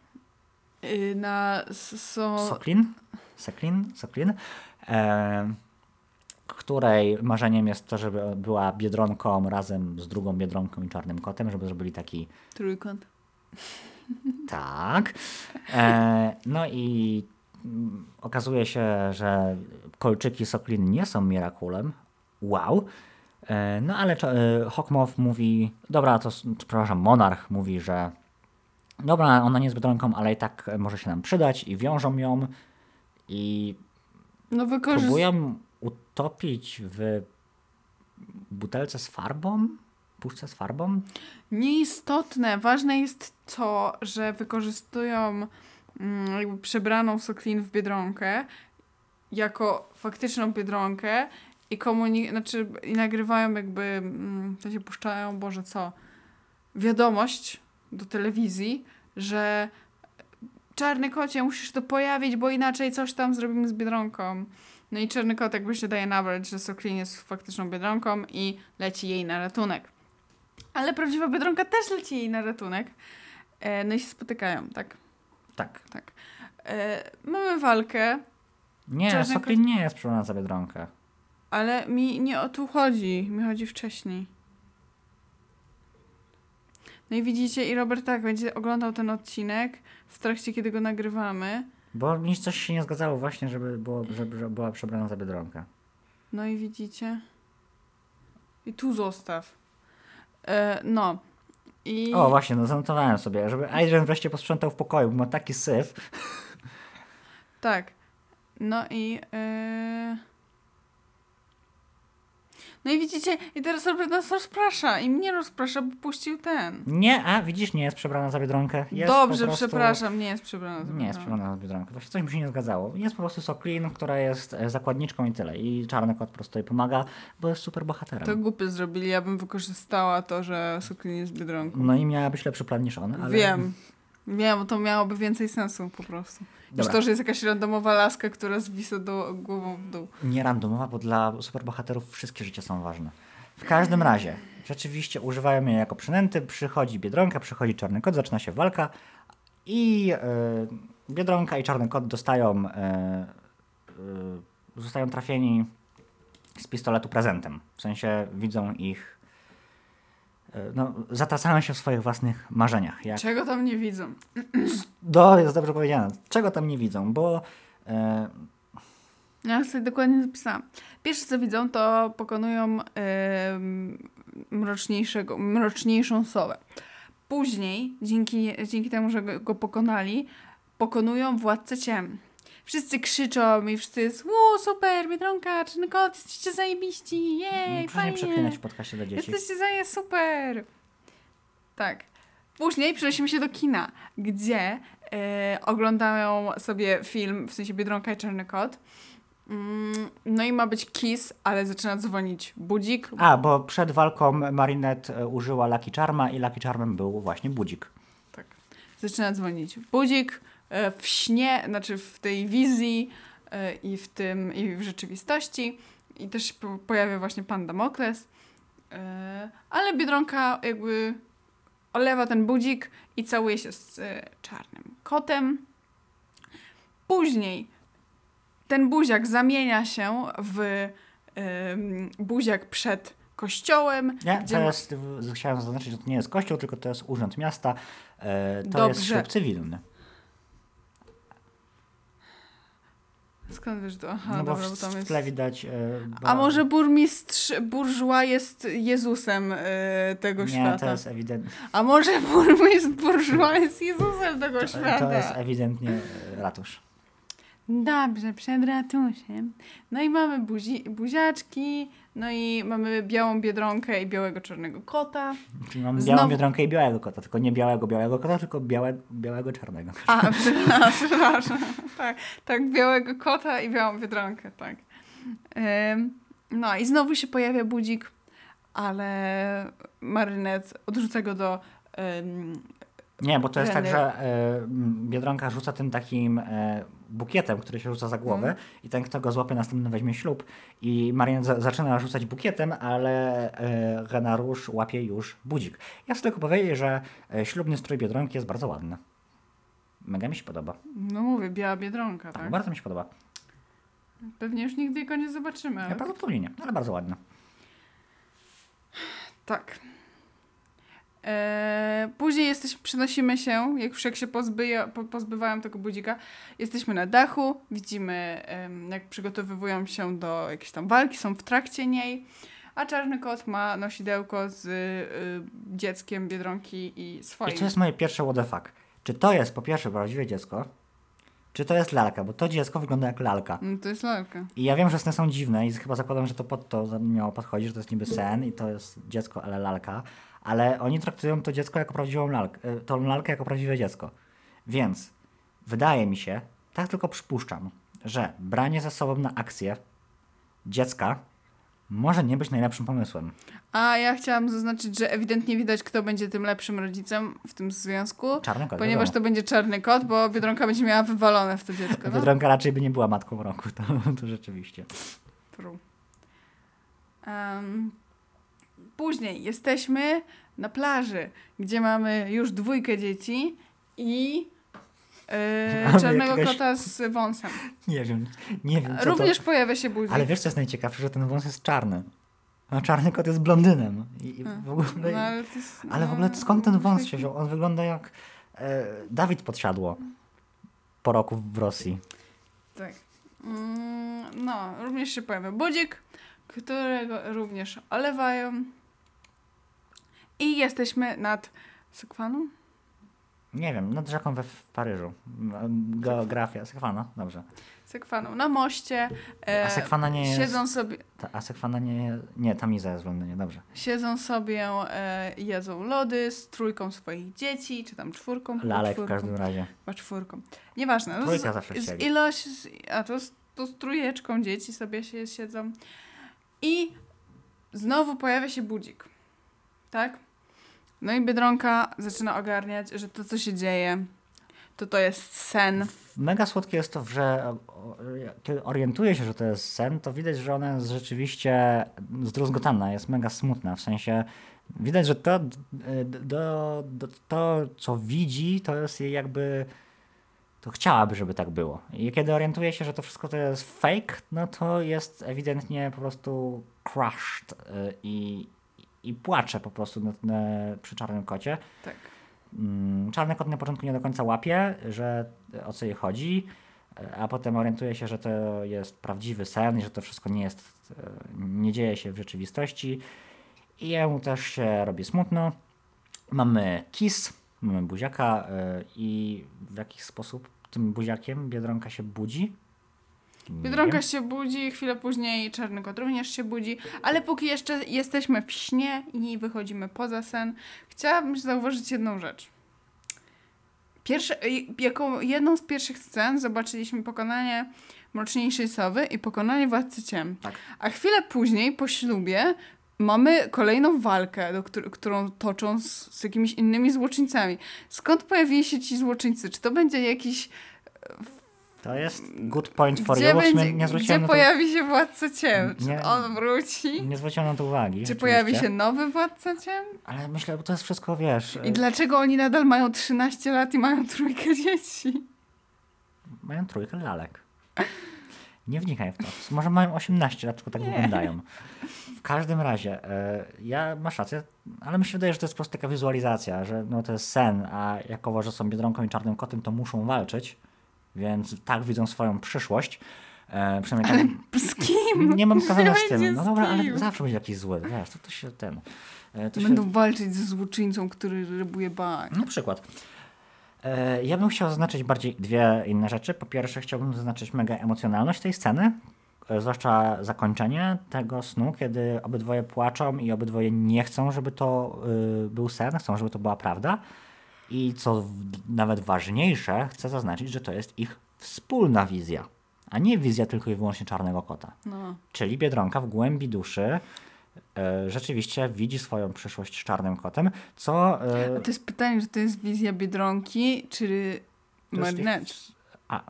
Yy, na s- są... Soklin, Seklin, Soklin, e, której marzeniem jest to, żeby była biedronką razem z drugą biedronką i czarnym kotem, żeby zrobili taki Trójkąt. Tak. E, no i mm, okazuje się, że kolczyki Soklin nie są Mirakulem. Wow. E, no ale e, Hawkmoth mówi, dobra, to przepraszam, Monarch mówi, że dobra, ona nie jest biedronką, ale i tak może się nam przydać i wiążą ją i No wykorzyst... próbują utopić w butelce z farbą? Puszce z farbą? Nieistotne. Ważne jest to, że wykorzystują mm, jakby przebraną Soklin w Biedronkę jako faktyczną Biedronkę i komunik- znaczy i nagrywają jakby, mm, to się puszczają, Boże co, wiadomość do telewizji, że czarny kocie, musisz to pojawić, bo inaczej coś tam zrobimy z Biedronką. No i czarny kot jakby się daje nabrać, że Soklin jest faktyczną Biedronką i leci jej na ratunek. Ale prawdziwa Biedronka też leci jej na ratunek. E, no i się spotykają, tak? Tak. Tak. E, mamy walkę, Nie, Czarny Soklin nie jest przebrana za biedronkę. ale mi nie o tu chodzi. Mi chodzi wcześniej. No i widzicie, i Robert tak będzie oglądał ten odcinek w trakcie, kiedy go nagrywamy. Bo mi coś się nie zgadzało właśnie, żeby, było, żeby, żeby była przebrana za biedronkę. No i widzicie. I tu zostaw. E, no. I... O, właśnie, no zanotowałem sobie, żeby Adrian wreszcie posprzątał w pokoju, bo ma taki syf. Tak. No i. Yy... No i widzicie, i teraz nas rozprasza. I mnie rozprasza, bo puścił ten. Nie, a widzisz, nie jest przebrana za biedronkę. Jest Dobrze, prostu... przepraszam, nie jest przebrana. za Nie jest biedronkę. przebrana za biedronkę. Właśnie coś mi się nie zgadzało. Jest po prostu Soklin, która jest e, zakładniczką i tyle. I czarny kot po prostu jej pomaga, bo jest super bohaterem. To głupie zrobili, ja bym wykorzystała to, że Soklin jest biedronką. No i miałabyś lepszy plan niż on, ale... Wiem, Nie, bo to miałoby więcej sensu po prostu. Niż to, że jest jakaś randomowa laska, która zwisa do, głową w dół. Nie randomowa, bo dla superbohaterów wszystkie życie są ważne. W każdym razie, rzeczywiście używają jej jako przynęty, przychodzi Biedronka, przychodzi Czarny Kot, zaczyna się walka i e, Biedronka i Czarny Kot dostają, e, e, zostają trafieni z pistoletu prezentem. W sensie widzą ich, no, zatacają się w swoich własnych marzeniach. Jak Czego tam nie widzą? Do, jest dobrze powiedziane. Czego tam nie widzą, bo e, Ja sobie dokładnie zapisałam. Pierwsze co widzą, to pokonują em, mroczniejszego, mroczniejszą sowę. Później, dzięki, dzięki temu, że go, go pokonali, pokonują władcę ciem. Wszyscy krzyczą i wszyscy jest super, Biedronka, Czarny Kot, jesteście zajebiści, jej, proszę nie fajnie. przeklinać w podcaście dla dzieci. Jesteście zaje super. Tak. Później przenosimy się do kina, gdzie e, oglądają sobie film, w sensie Biedronka i Czarny Kot. Mm, no i ma być kiss, ale zaczyna dzwonić budzik. A, bo przed walką Marinette e, użyła Lucky Charma i Lucky Charmem był właśnie budzik. Tak. Zaczyna dzwonić budzik w śnie, znaczy w tej wizji e, i w tym, i w rzeczywistości. I też pojawia właśnie pan Damokles. E, ale Biedronka jakby olewa ten budzik i całuje się z e, czarnym kotem. Później ten buziak zamienia się w buziak przed kościołem. Nie, gdzie to jest, chciałem zaznaczyć, że to nie jest kościół, tylko to jest urząd miasta. E, to jest Dobrze. ślub cywilny. Skąd wiesz to? Aha, no bo dobra, w, bo tam w jest... tle widać... E, A ba- może burmistrz burżua jest Jezusem e, tego Nie, świata? to jest ewidentnie, A może burmistrz burżua jest Jezusem tego to, świata? to jest ewidentnie ratusz. Dobrze, przed ratusiem. No i mamy buzi, buziaczki, no i mamy białą biedronkę i białego czarnego kota. Czyli mam Znowu- białą biedronkę i białego kota, tylko nie białego białego kota, tylko białe, białego czarnego. A, [LAUGHS] przepraszam, przepraszam. Tak, tak, białego kota i białą biedronkę, tak. Ym, no i znowu się pojawia budzik, ale Marynet odrzuca go do ym, Nie, bo to jest tak, że m, Biedronka rzuca tym takim e, bukietem, który się rzuca za głowę Mm. i ten, kto go złapie, następny weźmie ślub. I Marian za, zaczyna rzucać bukietem, ale e, Renarusz łapie już budzik. Ja chcę tylko powiedzieć, że e, ślubny strój Biedronki jest bardzo ładny. Mega mi się podoba. No mówię, biała biedronka, Tak, tak? bardzo mi się podoba. Pewnie już nigdy go nie zobaczymy. Ja Ale... prawdopodobnie nie, ale bardzo ładny. Tak. Eee, później jesteś, przenosimy się, jak już jak się pozbyja, po, pozbywają tego budzika, jesteśmy na dachu, widzimy jak przygotowywują się do jakiejś tam walki, są w trakcie niej, a czarny kot ma nosidełko z y, dzieckiem Biedronki i swoim. I to jest moje pierwsze what the fuck. Czy to jest po pierwsze prawdziwe dziecko, czy to jest lalka? Bo to dziecko wygląda jak lalka. No, to jest lalka. I ja wiem, że sny są dziwne i chyba zakładam, że to pod to miało podchodzić, że to jest niby sen i to jest dziecko, ale lalka. Ale oni traktują to dziecko jako prawdziwą lalkę, e, tą lalkę jako prawdziwe dziecko. Więc wydaje mi się, tak tylko przypuszczam, że branie ze sobą na akcję dziecka może nie być najlepszym pomysłem. A ja chciałam zaznaczyć, że ewidentnie widać, kto będzie tym lepszym rodzicem w tym związku, Czarny kot. ponieważ wiadomo. to będzie czarny kot, bo Biedronka będzie miała wywalone w to dziecko. No? Biedronka raczej by nie była matką roku, to, to rzeczywiście. True. Em, później jesteśmy na plaży, gdzie mamy już dwójkę dzieci i Mamy czarnego jakiegoś- kota z wąsem. [LAUGHS] Nie wiem, nie wiem Również to... pojawia się budzik. Ale wiesz co jest najciekawsze, że ten wąs jest czarny. A czarny kot jest blondynem. I, A, w ogóle... no, ale jest, Ale w no, ogóle skąd ten wąs się wziął? On wygląda jak e, Dawid podsiadło po roku w Rosji. Tak. Mm, no, również się pojawia budzik, którego również olewają. I jesteśmy nad Sekwaną? Nie wiem, nad rzeką we w Paryżu. Geografia. Sekwana, dobrze. Sekwaną na moście. e, A Sekwana nie jest... Siedzą sobie, Ta, a Sekwana nie... Nie, tam Iza jest w Londynie, dobrze. siedzą sobie, e, jedzą lody z trójką swoich dzieci, czy tam czwórką. Lalek w czwórką, każdym razie. Chyba czwórką. Nieważne. No, Trójka z, zawsze z ilość, z, a to z, to z trójeczką dzieci sobie się siedzą. I znowu pojawia się budzik. Tak? No i Biedronka zaczyna ogarniać, że to, co się dzieje, to to jest sen. Mega słodkie jest to, że kiedy orientuje się, że to jest sen, to widać, że ona jest rzeczywiście zdruzgotana, jest mega smutna. W sensie widać, że to, do, do, to co widzi, to jest jej jakby. To chciałaby, żeby tak było. I kiedy orientuje się, że to wszystko to jest fake, no to jest ewidentnie po prostu crushed y, i, i płacze po prostu na, na, przy czarnym kocie. Tak. Mm, Czarny kot na początku nie do końca łapie, że o co jej chodzi, a potem orientuje się, że to jest prawdziwy sen i że to wszystko nie jest, e, nie dzieje się w rzeczywistości. I jemu też się robi smutno. Mamy kiss, mamy buziaka e, i w jakiś sposób tym buziakiem Biedronka się budzi. Biedronka się budzi, chwilę później czarny kot również się budzi, ale póki jeszcze jesteśmy w śnie i wychodzimy poza sen, chciałabym zauważyć jedną rzecz. Pierwsze, jako jedną z pierwszych scen zobaczyliśmy pokonanie Mroczniejszej Sowy i pokonanie Władcy Ciem. Tak. A chwilę później, po ślubie, mamy kolejną walkę, do któr- którą toczą z, z jakimiś innymi złoczyńcami. Skąd pojawili się ci złoczyńcy? Czy to będzie jakiś To jest good point for gdzie you, będzie, nie gdzie zwróciłem na to, pojawi się Władca Ciem? Czy Nie. on wróci? nie zwróciłem na to uwagi. Czy pojawi się nowy Władca Ciem? Ale myślę, bo to jest wszystko, wiesz... I dlaczego oni nadal mają 13 lat i mają trójkę dzieci? Mają trójkę lalek. Nie wnikaj w to. Może mają 18 lat, tylko tak wyglądają. W każdym razie, e, ja masz rację, ale mi się wydaje, że to jest po prostu taka wizualizacja, że no, to jest sen, a jakowo, że są Biedronką i Czarnym Kotem, to muszą walczyć, więc tak widzą swoją przyszłość. E, przynajmniej tak, [LAUGHS] Z kim? nie mam problemu z tym. No dobra, ale zawsze będzie jakiś zły, wiesz, to, to się ten... e, To się, Będą walczyć ze złoczyńcą, który rybuje bank. na przykład. E, Ja bym chciał zaznaczyć bardziej dwie inne rzeczy. Po pierwsze, chciałbym zaznaczyć mega emocjonalność tej sceny, e, zwłaszcza zakończenie tego snu, kiedy obydwoje płaczą i obydwoje nie chcą, żeby to y, był sen, chcą, żeby to była prawda. I co nawet ważniejsze, chcę zaznaczyć, że to jest ich wspólna wizja, a nie wizja tylko i wyłącznie czarnego kota. No. Czyli Biedronka w głębi duszy e, rzeczywiście widzi swoją przyszłość z czarnym kotem, co... e, A to jest pytanie, czy to jest wizja Biedronki, czy To jest Marynecz? A,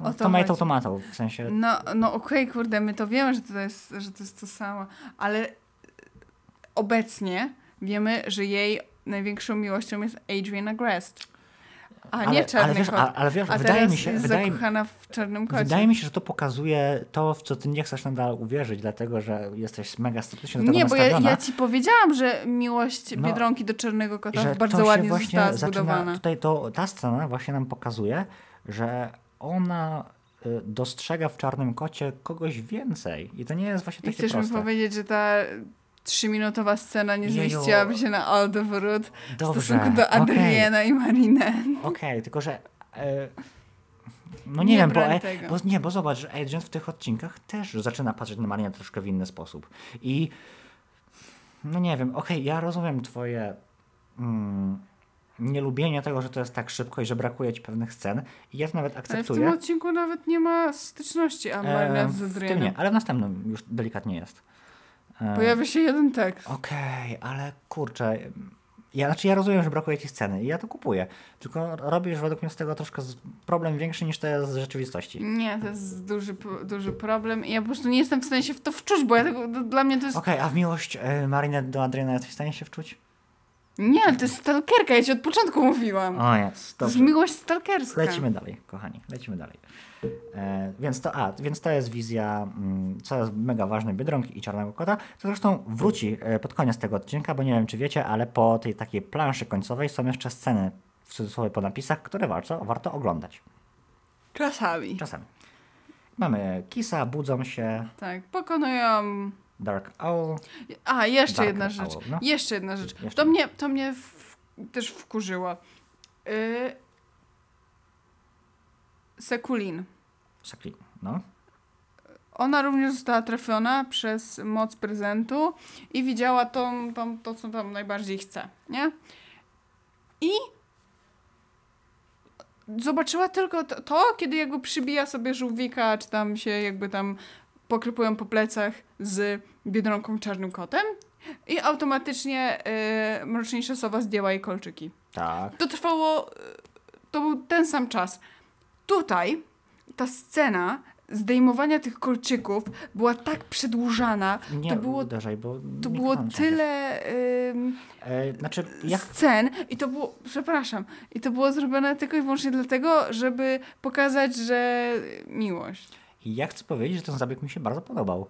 O to tomato, chodzi. tomato, w sensie... No, no okej, kurde, my to wiemy, że to, jest, że to jest to samo, ale obecnie wiemy, że jej największą miłością jest Adriana Grest, a nie czarny ale wiesz, kot. ale wiesz, a wydaje mi się, jest wydaje, zakochana w czarnym kocie. wydaje mi się, że to pokazuje to, w co ty nie chcesz nadal uwierzyć, dlatego że jesteś mega sceptycznie do tego Nie, bo ja, ja ci powiedziałam, że miłość No, Biedronki do czarnego kota bardzo ładnie została zaczyna, zbudowana. Tutaj to, ta scena właśnie nam pokazuje, że ona y, dostrzega w czarnym kocie kogoś więcej. I to nie jest właśnie I takie chcesz mi proste. powiedzieć, że ta trzyminutowa scena nie Jeju. zmieściłaby się na odwrót w Dobrze, stosunku do. Adriana i Marinę. Okej, tylko że. E, no nie, Nie wiem, bo, e, bo nie, bo zobacz, że Adrian w tych odcinkach też zaczyna patrzeć na Marinę troszkę w inny sposób. I no nie wiem, okej, ja rozumiem twoje mm, nielubienie tego, że to jest tak szybko i że brakuje ci pewnych scen. I ja to nawet Ale w tym akceptuję. odcinku nawet nie ma styczności a Marina E, z w tym Adrianem. nie, ale w następnym już delikatnie jest. E, Pojawia się jeden tekst. Okej, ale kurczę. Ja, znaczy ja rozumiem, że brakuje ci sceny i ja to kupuję. Tylko robisz według mnie z tego troszkę problem większy niż to jest z rzeczywistości. Nie, to jest duży, duży problem i ja po prostu nie jestem w stanie się w to wczuć, bo ja tego, dla mnie to jest... Okej, a w miłość e, Marinette do Adriana jesteś w stanie się wczuć? Nie, ale to jest stalkerka, ja ci od początku mówiłam. O jest, to jest miłość stalkerska. Lecimy dalej, kochani, lecimy dalej. E, więc, to, a, więc to jest wizja, mm, co jest mega ważne, Biedronki i Czarnego Kota, co zresztą wróci e, pod koniec tego odcinka, bo nie wiem czy wiecie, ale po tej takiej planszy końcowej są jeszcze sceny w cudzysłowie po napisach, które warto, warto oglądać. Czasami. Czasami. Mamy Kisa, budzą się, Tak, pokonują... Dark Owl. A, jeszcze Dark jedna rzecz. Owl, no. Jeszcze jedna rzecz. Jeszcze. To mnie, to mnie w, też wkurzyło. Yy... Sekulin. Sakli, no. Ona również została trafiona przez moc prezentu i widziała tą, tą, to, co tam najbardziej chce, nie? I zobaczyła tylko to, to, kiedy jakby przybija sobie żółwika, czy tam się jakby tam poklepują po plecach z Biedronką Czarnym Kotem i automatycznie yy, Mroczniejsza Sowa zdjęła jej kolczyki. Tak. To trwało... y, to był ten sam czas. Tutaj ta scena zdejmowania tych kolczyków była tak przedłużana, Nie to było, uderzaj, bo to było tyle E, znaczy, jak scen i to było, przepraszam, i to było zrobione tylko i wyłącznie dlatego, żeby pokazać, że miłość. I ja chcę powiedzieć, że ten zabieg mi się bardzo podobał.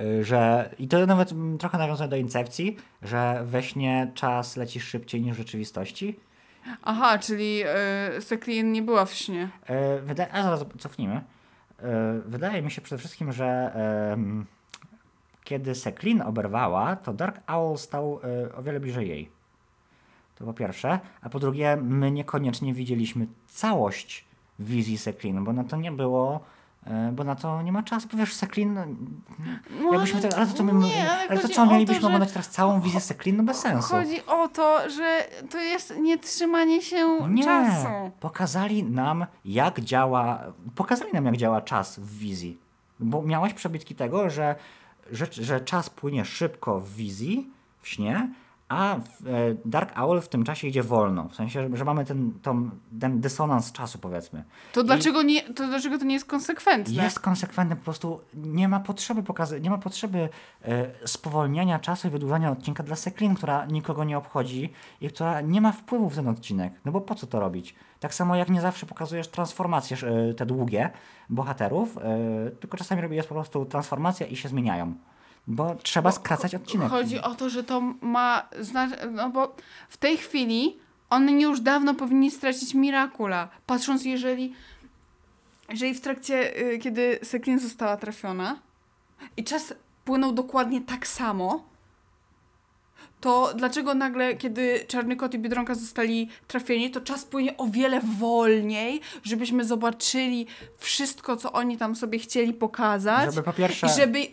Y, Że, I to nawet mm, trochę nawiązuje do incepcji, że we śnie czas leci szybciej niż w rzeczywistości. Aha, czyli y, Seklin nie była w śnie. E, Wydaje, a zaraz cofnijmy. E, Wydaje mi się przede wszystkim, że kiedy Seklin oberwała, to Dark Owl stał o wiele bliżej jej. To po pierwsze. A po drugie, my niekoniecznie widzieliśmy całość wizji Seklin, bo na to nie było. E, Bo na to nie ma czasu, bo wiesz, Seklin, no, No, jakbyśmy ale- to, ale to, my, nie, ale ale to co, o to, mielibyśmy że- oglądać teraz całą wizję Seklin? No bez sensu. Chodzi o to, że to jest nietrzymanie się Nie, czasu. pokazali nam, jak działa, pokazali nam, jak działa czas w wizji. Bo miałeś przebitki tego, że, że, że czas płynie szybko w wizji, w śnie, a e, Dark Owl w tym czasie idzie wolno. W sensie, że, mamy ten, tą, ten dysonans czasu, powiedzmy. To dlaczego, nie, to dlaczego to nie jest konsekwentne? Jest konsekwentny, po prostu nie ma potrzeby pokazy- nie ma potrzeby e, spowolniania czasu i wydłużania odcinka dla Seklin, która nikogo nie obchodzi i która nie ma wpływu w ten odcinek. No bo po co to robić? Tak samo jak nie zawsze pokazujesz transformacje e, te długie bohaterów, e, tylko czasami robi jest po prostu transformacja i się zmieniają. Bo trzeba skracać odcinek. Chodzi o to, że to ma znaczy, no bo w tej chwili oni już dawno powinni stracić Mirakula. Patrząc, jeżeli, jeżeli w trakcie, y, kiedy Seklin została trafiona i czas płynął dokładnie tak samo, to dlaczego nagle, kiedy Czarny Kot i Biedronka zostali trafieni, to czas płynie o wiele wolniej, żebyśmy zobaczyli wszystko, co oni tam sobie chcieli pokazać. Żeby po pierwsze... I żeby yy,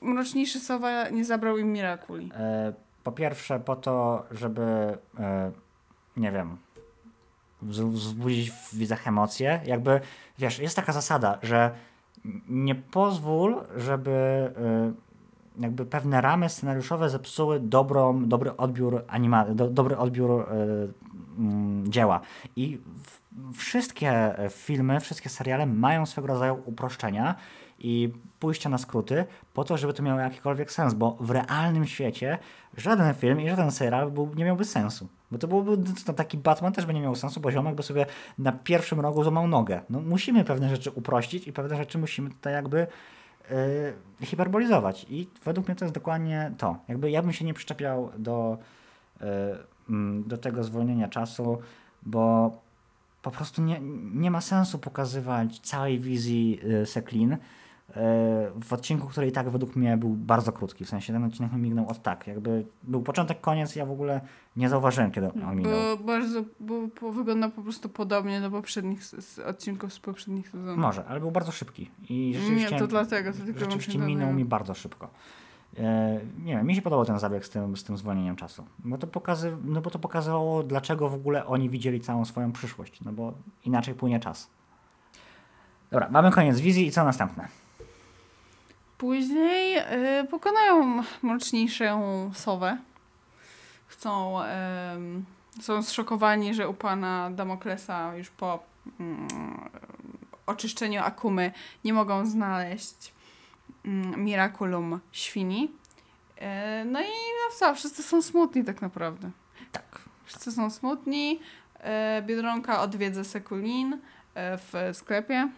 Mroczniejszy Sowa nie zabrał im Mirakuli. E, po pierwsze po to, żeby e, nie wiem wz- wzbudzić w widzach emocje. Jakby, wiesz, jest taka zasada, że nie pozwól, żeby e, jakby pewne ramy scenariuszowe zepsuły dobrą, dobry odbiór anima do, dobry odbiór e, mm, dzieła. I w, wszystkie filmy, wszystkie seriale mają swego rodzaju uproszczenia i pójścia na skróty po to, żeby to miało jakikolwiek sens, bo w realnym świecie żaden film i żaden serial był, nie miałby sensu. Bo to byłby to taki Batman też by nie miał sensu, bo ziomek by sobie na pierwszym rogu złamał nogę. No, musimy pewne rzeczy uprościć i pewne rzeczy musimy tutaj jakby yy, hiperbolizować. I według mnie to jest dokładnie to. Jakby ja bym się nie przyczepiał do, yy, do tego zwolnienia czasu, bo po prostu nie, nie ma sensu pokazywać całej wizji yy, Seklin w odcinku, który i tak według mnie był bardzo krótki. W sensie ten odcinek mi mignął od tak. Jakby był początek, koniec, ja w ogóle nie zauważyłem, kiedy on minął. Bo bardzo bo, bo wygląda po prostu podobnie do poprzednich z, odcinków z poprzednich sezonów. Może, ale był bardzo szybki. I rzeczywiście, Nie, to dlatego, to tylko rzeczywiście minął mi bardzo szybko. E, nie wiem, mi się podobał ten zabieg z tym, z tym zwolnieniem czasu. Bo to, pokazy, no bo to pokazywało, dlaczego w ogóle oni widzieli całą swoją przyszłość. No bo inaczej płynie czas. Dobra, mamy koniec wizji i co następne? Później y, pokonają mroczniejszą sowę. Chcą, em, są zszokowani, że u pana Damoklesa już po mm, oczyszczeniu Akumy nie mogą znaleźć mm, Miraculum świni. E, no i no co, wszyscy są smutni tak naprawdę. Tak. Wszyscy są smutni. E, Biedronka odwiedza Sekulin e, w sklepie.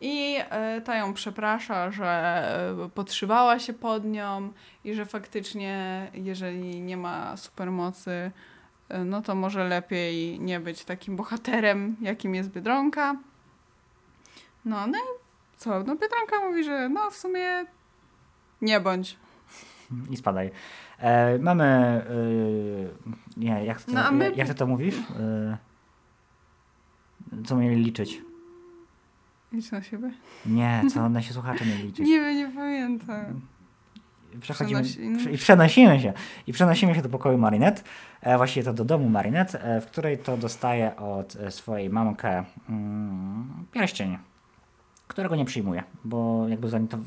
I e, ta ją przeprasza, że e, podszywała się pod nią i że faktycznie, jeżeli nie ma supermocy, e, no to może lepiej nie być takim bohaterem, jakim jest Biedronka. No, no i co? No Biedronka mówi, że no w sumie nie bądź. [LAUGHS] I spadaj. E, mamy. E, nie, jak ty, No, my- jak ty to mówisz? E, co mieli liczyć? Idź na siebie. Nie, co nasi słuchacze mieli liczyć? Nie wiem, nie pamiętam. Przechodzimy, prze- I przenosimy się. I przenosimy się do pokoju Marinette. E, właściwie to do domu Marinette, e, w której to dostaje od e, swojej mamkę mm, pierścień, którego nie przyjmuje, bo jakby zanim to...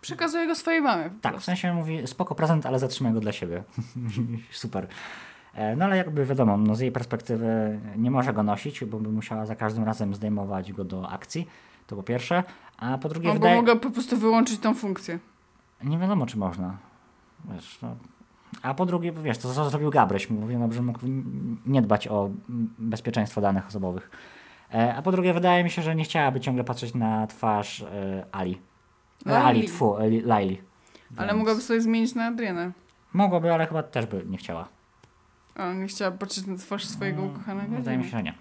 Przekazuję go swojej mamie. Tak, w sensie mówi spoko prezent, ale zatrzymaj go dla siebie. [LAUGHS] Super. E, No ale jakby wiadomo, no z jej perspektywy nie może go nosić, bo by musiała za każdym razem zdejmować go do akcji. To po pierwsze. A po drugie, Albo wydaje... mogę po prostu wyłączyć tą funkcję. Nie wiadomo, czy można. Wiesz, no. A po drugie, wiesz, to co zrobił Gabryś. Mówiono, że mógł nie dbać o bezpieczeństwo danych osobowych. E, a po drugie, wydaje mi się, że nie chciałaby ciągle patrzeć na twarz e, Ali. Laili. Ali, tfu, Laili. Ale Więc mogłaby sobie zmienić na Adrianę. Mogłaby, ale chyba też by nie chciała. A, nie chciała patrzeć na twarz swojego Mm, ukochanego? Wydaje mi się, że nie.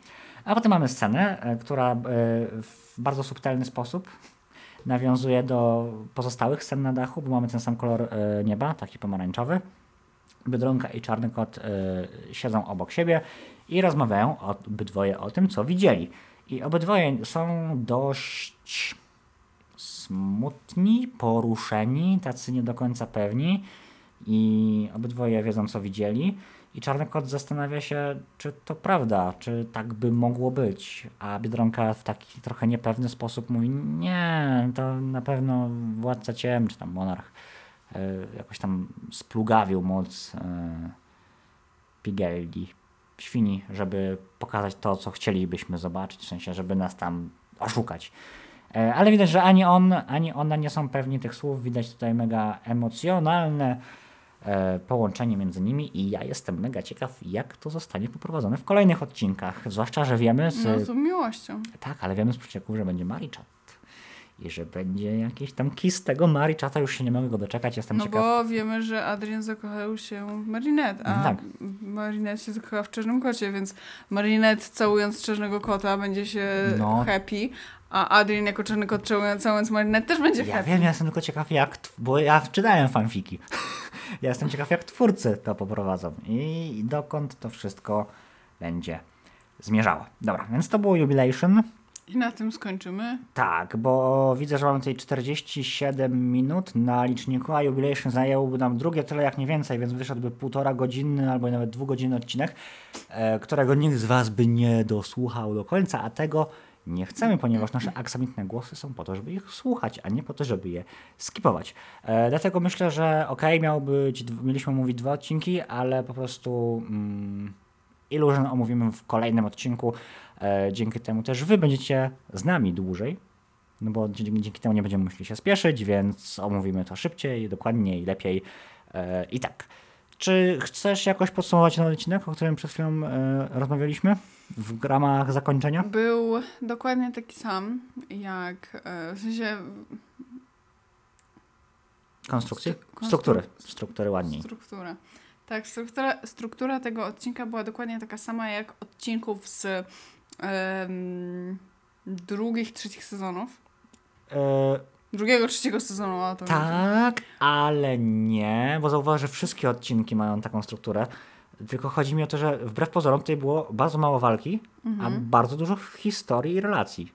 A potem mamy scenę, e, która e, w bardzo subtelny sposób nawiązuje do pozostałych scen na dachu, bo mamy ten sam kolor e, nieba, taki pomarańczowy. Biedronka i czarny kot siedzą obok siebie i rozmawiają obydwoje o tym, co widzieli. I obydwoje są dość smutni, poruszeni, tacy nie do końca pewni i obydwoje wiedzą, co widzieli. I Czarny Kot zastanawia się, czy to prawda, czy tak by mogło być. A Biedronka w taki trochę niepewny sposób mówi, nie, to na pewno władca ciem, czy tam monarch e, jakoś tam splugawił moc e, Pigelli, świni, żeby pokazać to, co chcielibyśmy zobaczyć, w sensie, żeby nas tam oszukać. E, Ale widać, że ani on, ani ona nie są pewni tych słów. Widać tutaj mega emocjonalne połączenie między nimi i ja jestem mega ciekaw, jak to zostanie poprowadzone w kolejnych odcinkach. Zwłaszcza, że wiemy z... No to miłością. Tak, ale wiemy z przecieków, że będzie Mariczat. I że będzie jakiś tam kiss tego Mariczata. Już się nie mogę go doczekać. Jestem No ciekaw. bo wiemy, że Adrian zakochał się w Marinette, a Tak. Marinette się zakochała w Czarnym Kocie, więc Marinette całując Czarnego Kota będzie się No. happy, a Adrian jako Czarny Kot całując, Marinette też będzie Ja happy. wiem, ja jestem tylko ciekaw jak, bo ja czytałem fanfiki. [LAUGHS] ja jestem ciekaw jak twórcy to poprowadzą i dokąd to wszystko będzie zmierzało. Dobra, więc to było Jubilation. I na tym skończymy. Tak, bo widzę, że mamy tutaj 47 minut na liczniku, a Jubilation zajęłoby nam drugie tyle jak nie więcej, więc wyszedłby półtora godziny albo nawet dwugodzinny odcinek, e, którego nikt z Was by nie dosłuchał do końca, a tego nie chcemy, ponieważ nasze aksamitne głosy są po to, żeby ich słuchać, a nie po to, żeby je skipować. E, dlatego myślę, że ok, miał być, mieliśmy mówić dwa odcinki, ale po prostu mm, Illusion omówimy w kolejnym odcinku. E, dzięki temu też Wy będziecie z nami dłużej, no bo dzięki, dzięki temu nie będziemy musieli się spieszyć, więc omówimy to szybciej, dokładniej, lepiej e, i tak. Czy chcesz jakoś podsumować ten odcinek, o którym przed chwilą e, rozmawialiśmy w ramach zakończenia? Był dokładnie taki sam, jak e, w sensie Konstrukcji? Stru- Struktury. Struktury ładniej. struktura. Tak, struktura, struktura tego odcinka była dokładnie taka sama jak odcinków z drugich, trzecich sezonów. E, Drugiego, trzeciego sezonu, a to tak, ale nie, bo zauważ, że wszystkie odcinki mają taką strukturę. Tylko chodzi mi o to, że wbrew pozorom tutaj było bardzo mało walki, a bardzo dużo historii i relacji.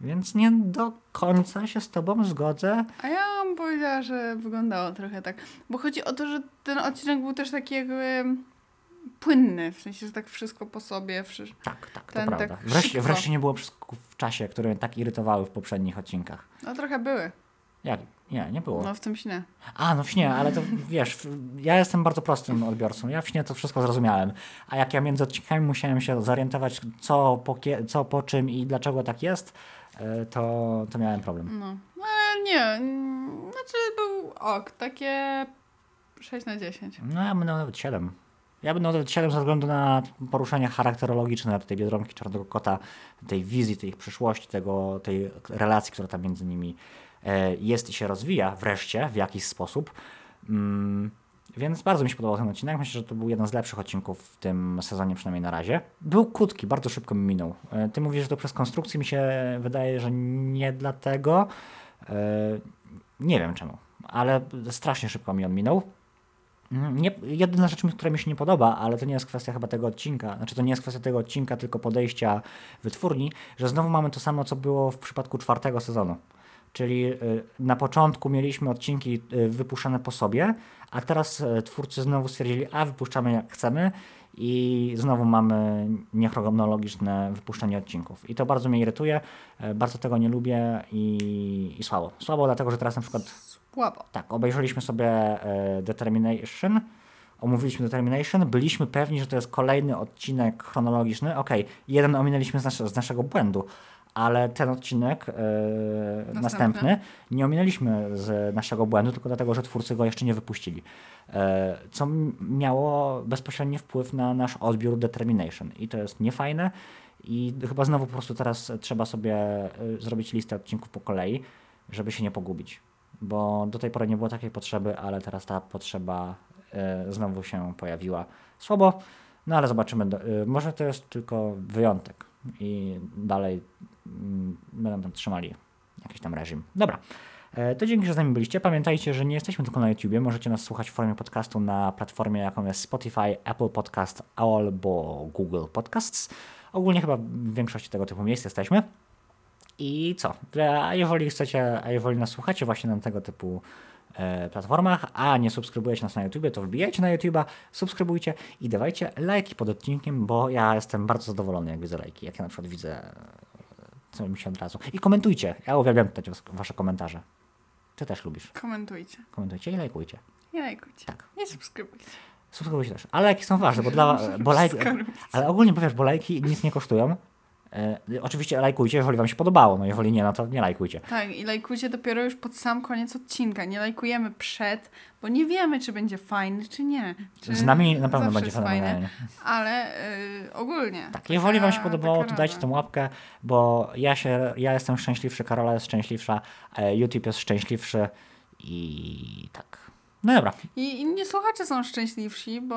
Więc nie do końca się z tobą zgodzę. A ja bym powiedziała, że wyglądało trochę tak. Bo chodzi o to, że ten odcinek był też taki jakby płynny, w sensie, że tak wszystko po sobie. wszy- Tak, tak, to Ten prawda. tak wreszcie, wreszcie nie było przycisków w czasie, które mnie tak irytowały w poprzednich odcinkach. No trochę były. Jak? Nie, nie było. No w tym śnie. A, no w śnie, ale to [LAUGHS] wiesz, ja jestem bardzo prostym odbiorcą. Ja w śnie to wszystko zrozumiałem. A jak ja między odcinkami musiałem się zorientować, co po, co po czym i dlaczego tak jest, e, to, to miałem problem. No. No, Ale nie. Znaczy był ok, takie 6 na 10. No nawet 7. Ja bym nawet 7 ze względu na poruszenia charakterologiczne tej Biedronki Czarnego Kota, tej wizji, tej ich przyszłości, tego, tej relacji, która tam między nimi e, jest i się rozwija wreszcie w jakiś sposób. Mm, więc bardzo mi się podobał ten odcinek. Myślę, że to był jeden z lepszych odcinków w tym sezonie, przynajmniej na razie. Był krótki, bardzo szybko mi minął. E, Ty mówisz, że to przez konstrukcję mi się wydaje, że nie dlatego. E, Nie wiem czemu, ale strasznie szybko mi on minął. Mm, Nie, jedyna rzecz, która mi się nie podoba, ale to nie jest kwestia chyba tego odcinka, znaczy to nie jest kwestia tego odcinka, tylko podejścia wytwórni, że znowu mamy to samo, co było w przypadku czwartego sezonu. Czyli y, na początku mieliśmy odcinki y, wypuszczane po sobie, a teraz y, twórcy znowu stwierdzili, a wypuszczamy jak chcemy i znowu mamy niechronologiczne wypuszczenie odcinków. I to bardzo mnie irytuje, bardzo tego nie lubię i, i słabo. Słabo dlatego, że teraz na przykład Tak, obejrzeliśmy sobie e, Determination, omówiliśmy Determination, byliśmy pewni, że to jest kolejny odcinek chronologiczny. Okej, jeden ominęliśmy z, nas- z naszego błędu, ale ten odcinek e, następny nie ominęliśmy z naszego błędu, tylko dlatego, że twórcy go jeszcze nie wypuścili. E, co miało bezpośredni wpływ na nasz odbiór Determination. I to jest niefajne. I chyba znowu po prostu teraz trzeba sobie zrobić listę odcinków po kolei, żeby się nie pogubić. Bo do tej pory nie było takiej potrzeby, ale teraz ta potrzeba e, znowu się pojawiła. Słabo, no ale zobaczymy. e, Może to jest tylko wyjątek i dalej mm, będą tam trzymali jakiś tam reżim. Dobra. E, To dzięki, że z nami byliście. Pamiętajcie, że nie jesteśmy tylko na YouTubie. Możecie nas słuchać w formie podcastu na platformie, jaką jest Spotify, Apple Podcast albo Google Podcasts. Ogólnie chyba w większości tego typu miejsc jesteśmy. I co? A jeżeli chcecie, a jeżeli nas słuchacie właśnie na tego typu e, platformach, a nie subskrybujecie nas na YouTubie, to wbijajcie na YouTube'a, subskrybujcie i dawajcie lajki pod odcinkiem, bo ja jestem bardzo zadowolony, jak widzę lajki. Jak ja na przykład widzę, e, co mi się od razu. I komentujcie. Ja uwielbiam czytać was- wasze komentarze. Ty też lubisz. Komentujcie. Komentujcie i lajkujcie. Nie lajkujcie. Tak. Nie subskrybujcie. Subskrybujcie też. Ale lajki są ważne, bo dla [LAUGHS] bo lajki, Ale ogólnie, bo wiesz, bo lajki nic nie kosztują. E, oczywiście lajkujcie, jeżeli wam się podobało. No jeżeli nie, no to nie lajkujcie. Tak, i lajkujcie dopiero już pod sam koniec odcinka. Nie lajkujemy przed, bo nie wiemy, czy będzie fajny, czy nie. Czy Z nami na pewno będzie fenomenalnie. Ale y, ogólnie. Tak, jeżeli wam się podobało, to dajcie tą łapkę, bo ja się, ja jestem szczęśliwszy, Karola jest szczęśliwsza, e, YouTube jest szczęśliwszy i tak. No dobra, I inni słuchacze są szczęśliwsi, bo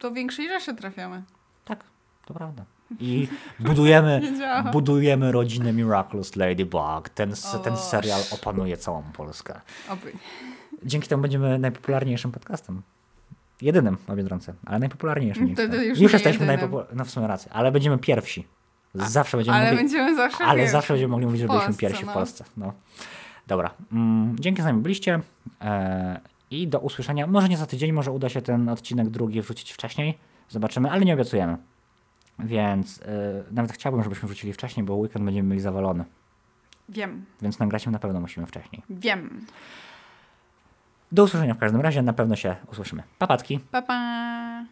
do większej rzeszy trafiamy. tak, to prawda. I budujemy, [LAUGHS] budujemy rodzinę Miraculous Ladybug. Ten, ten serial opanuje całą Polskę. Oby. Dzięki temu będziemy najpopularniejszym podcastem. Jedynym na Biedronce, ale najpopularniejszym. Wtedy niestety. już już nie jesteśmy jedynym. najpopularniejsi. No w sumie rację, ale będziemy pierwsi. Zawsze będziemy Ale mogli... będziemy zawsze ale pierwsi. zawsze będziemy mogli mówić, że W byliśmy pierwsi w no. Polsce. No. Dobra. Mm, dzięki, że z nami byliście. E, I do usłyszenia. Może nie za tydzień, może uda się ten odcinek drugi wrzucić wcześniej. Zobaczymy, ale nie obiecujemy. Więc e, nawet chciałbym, żebyśmy wrzucili wcześniej, bo weekend będziemy mieli zawalony. Wiem, Więc nagrać na pewno musimy wcześniej. wiem. Do usłyszenia w każdym razie, na pewno się usłyszymy. Papatki. Pa, pa.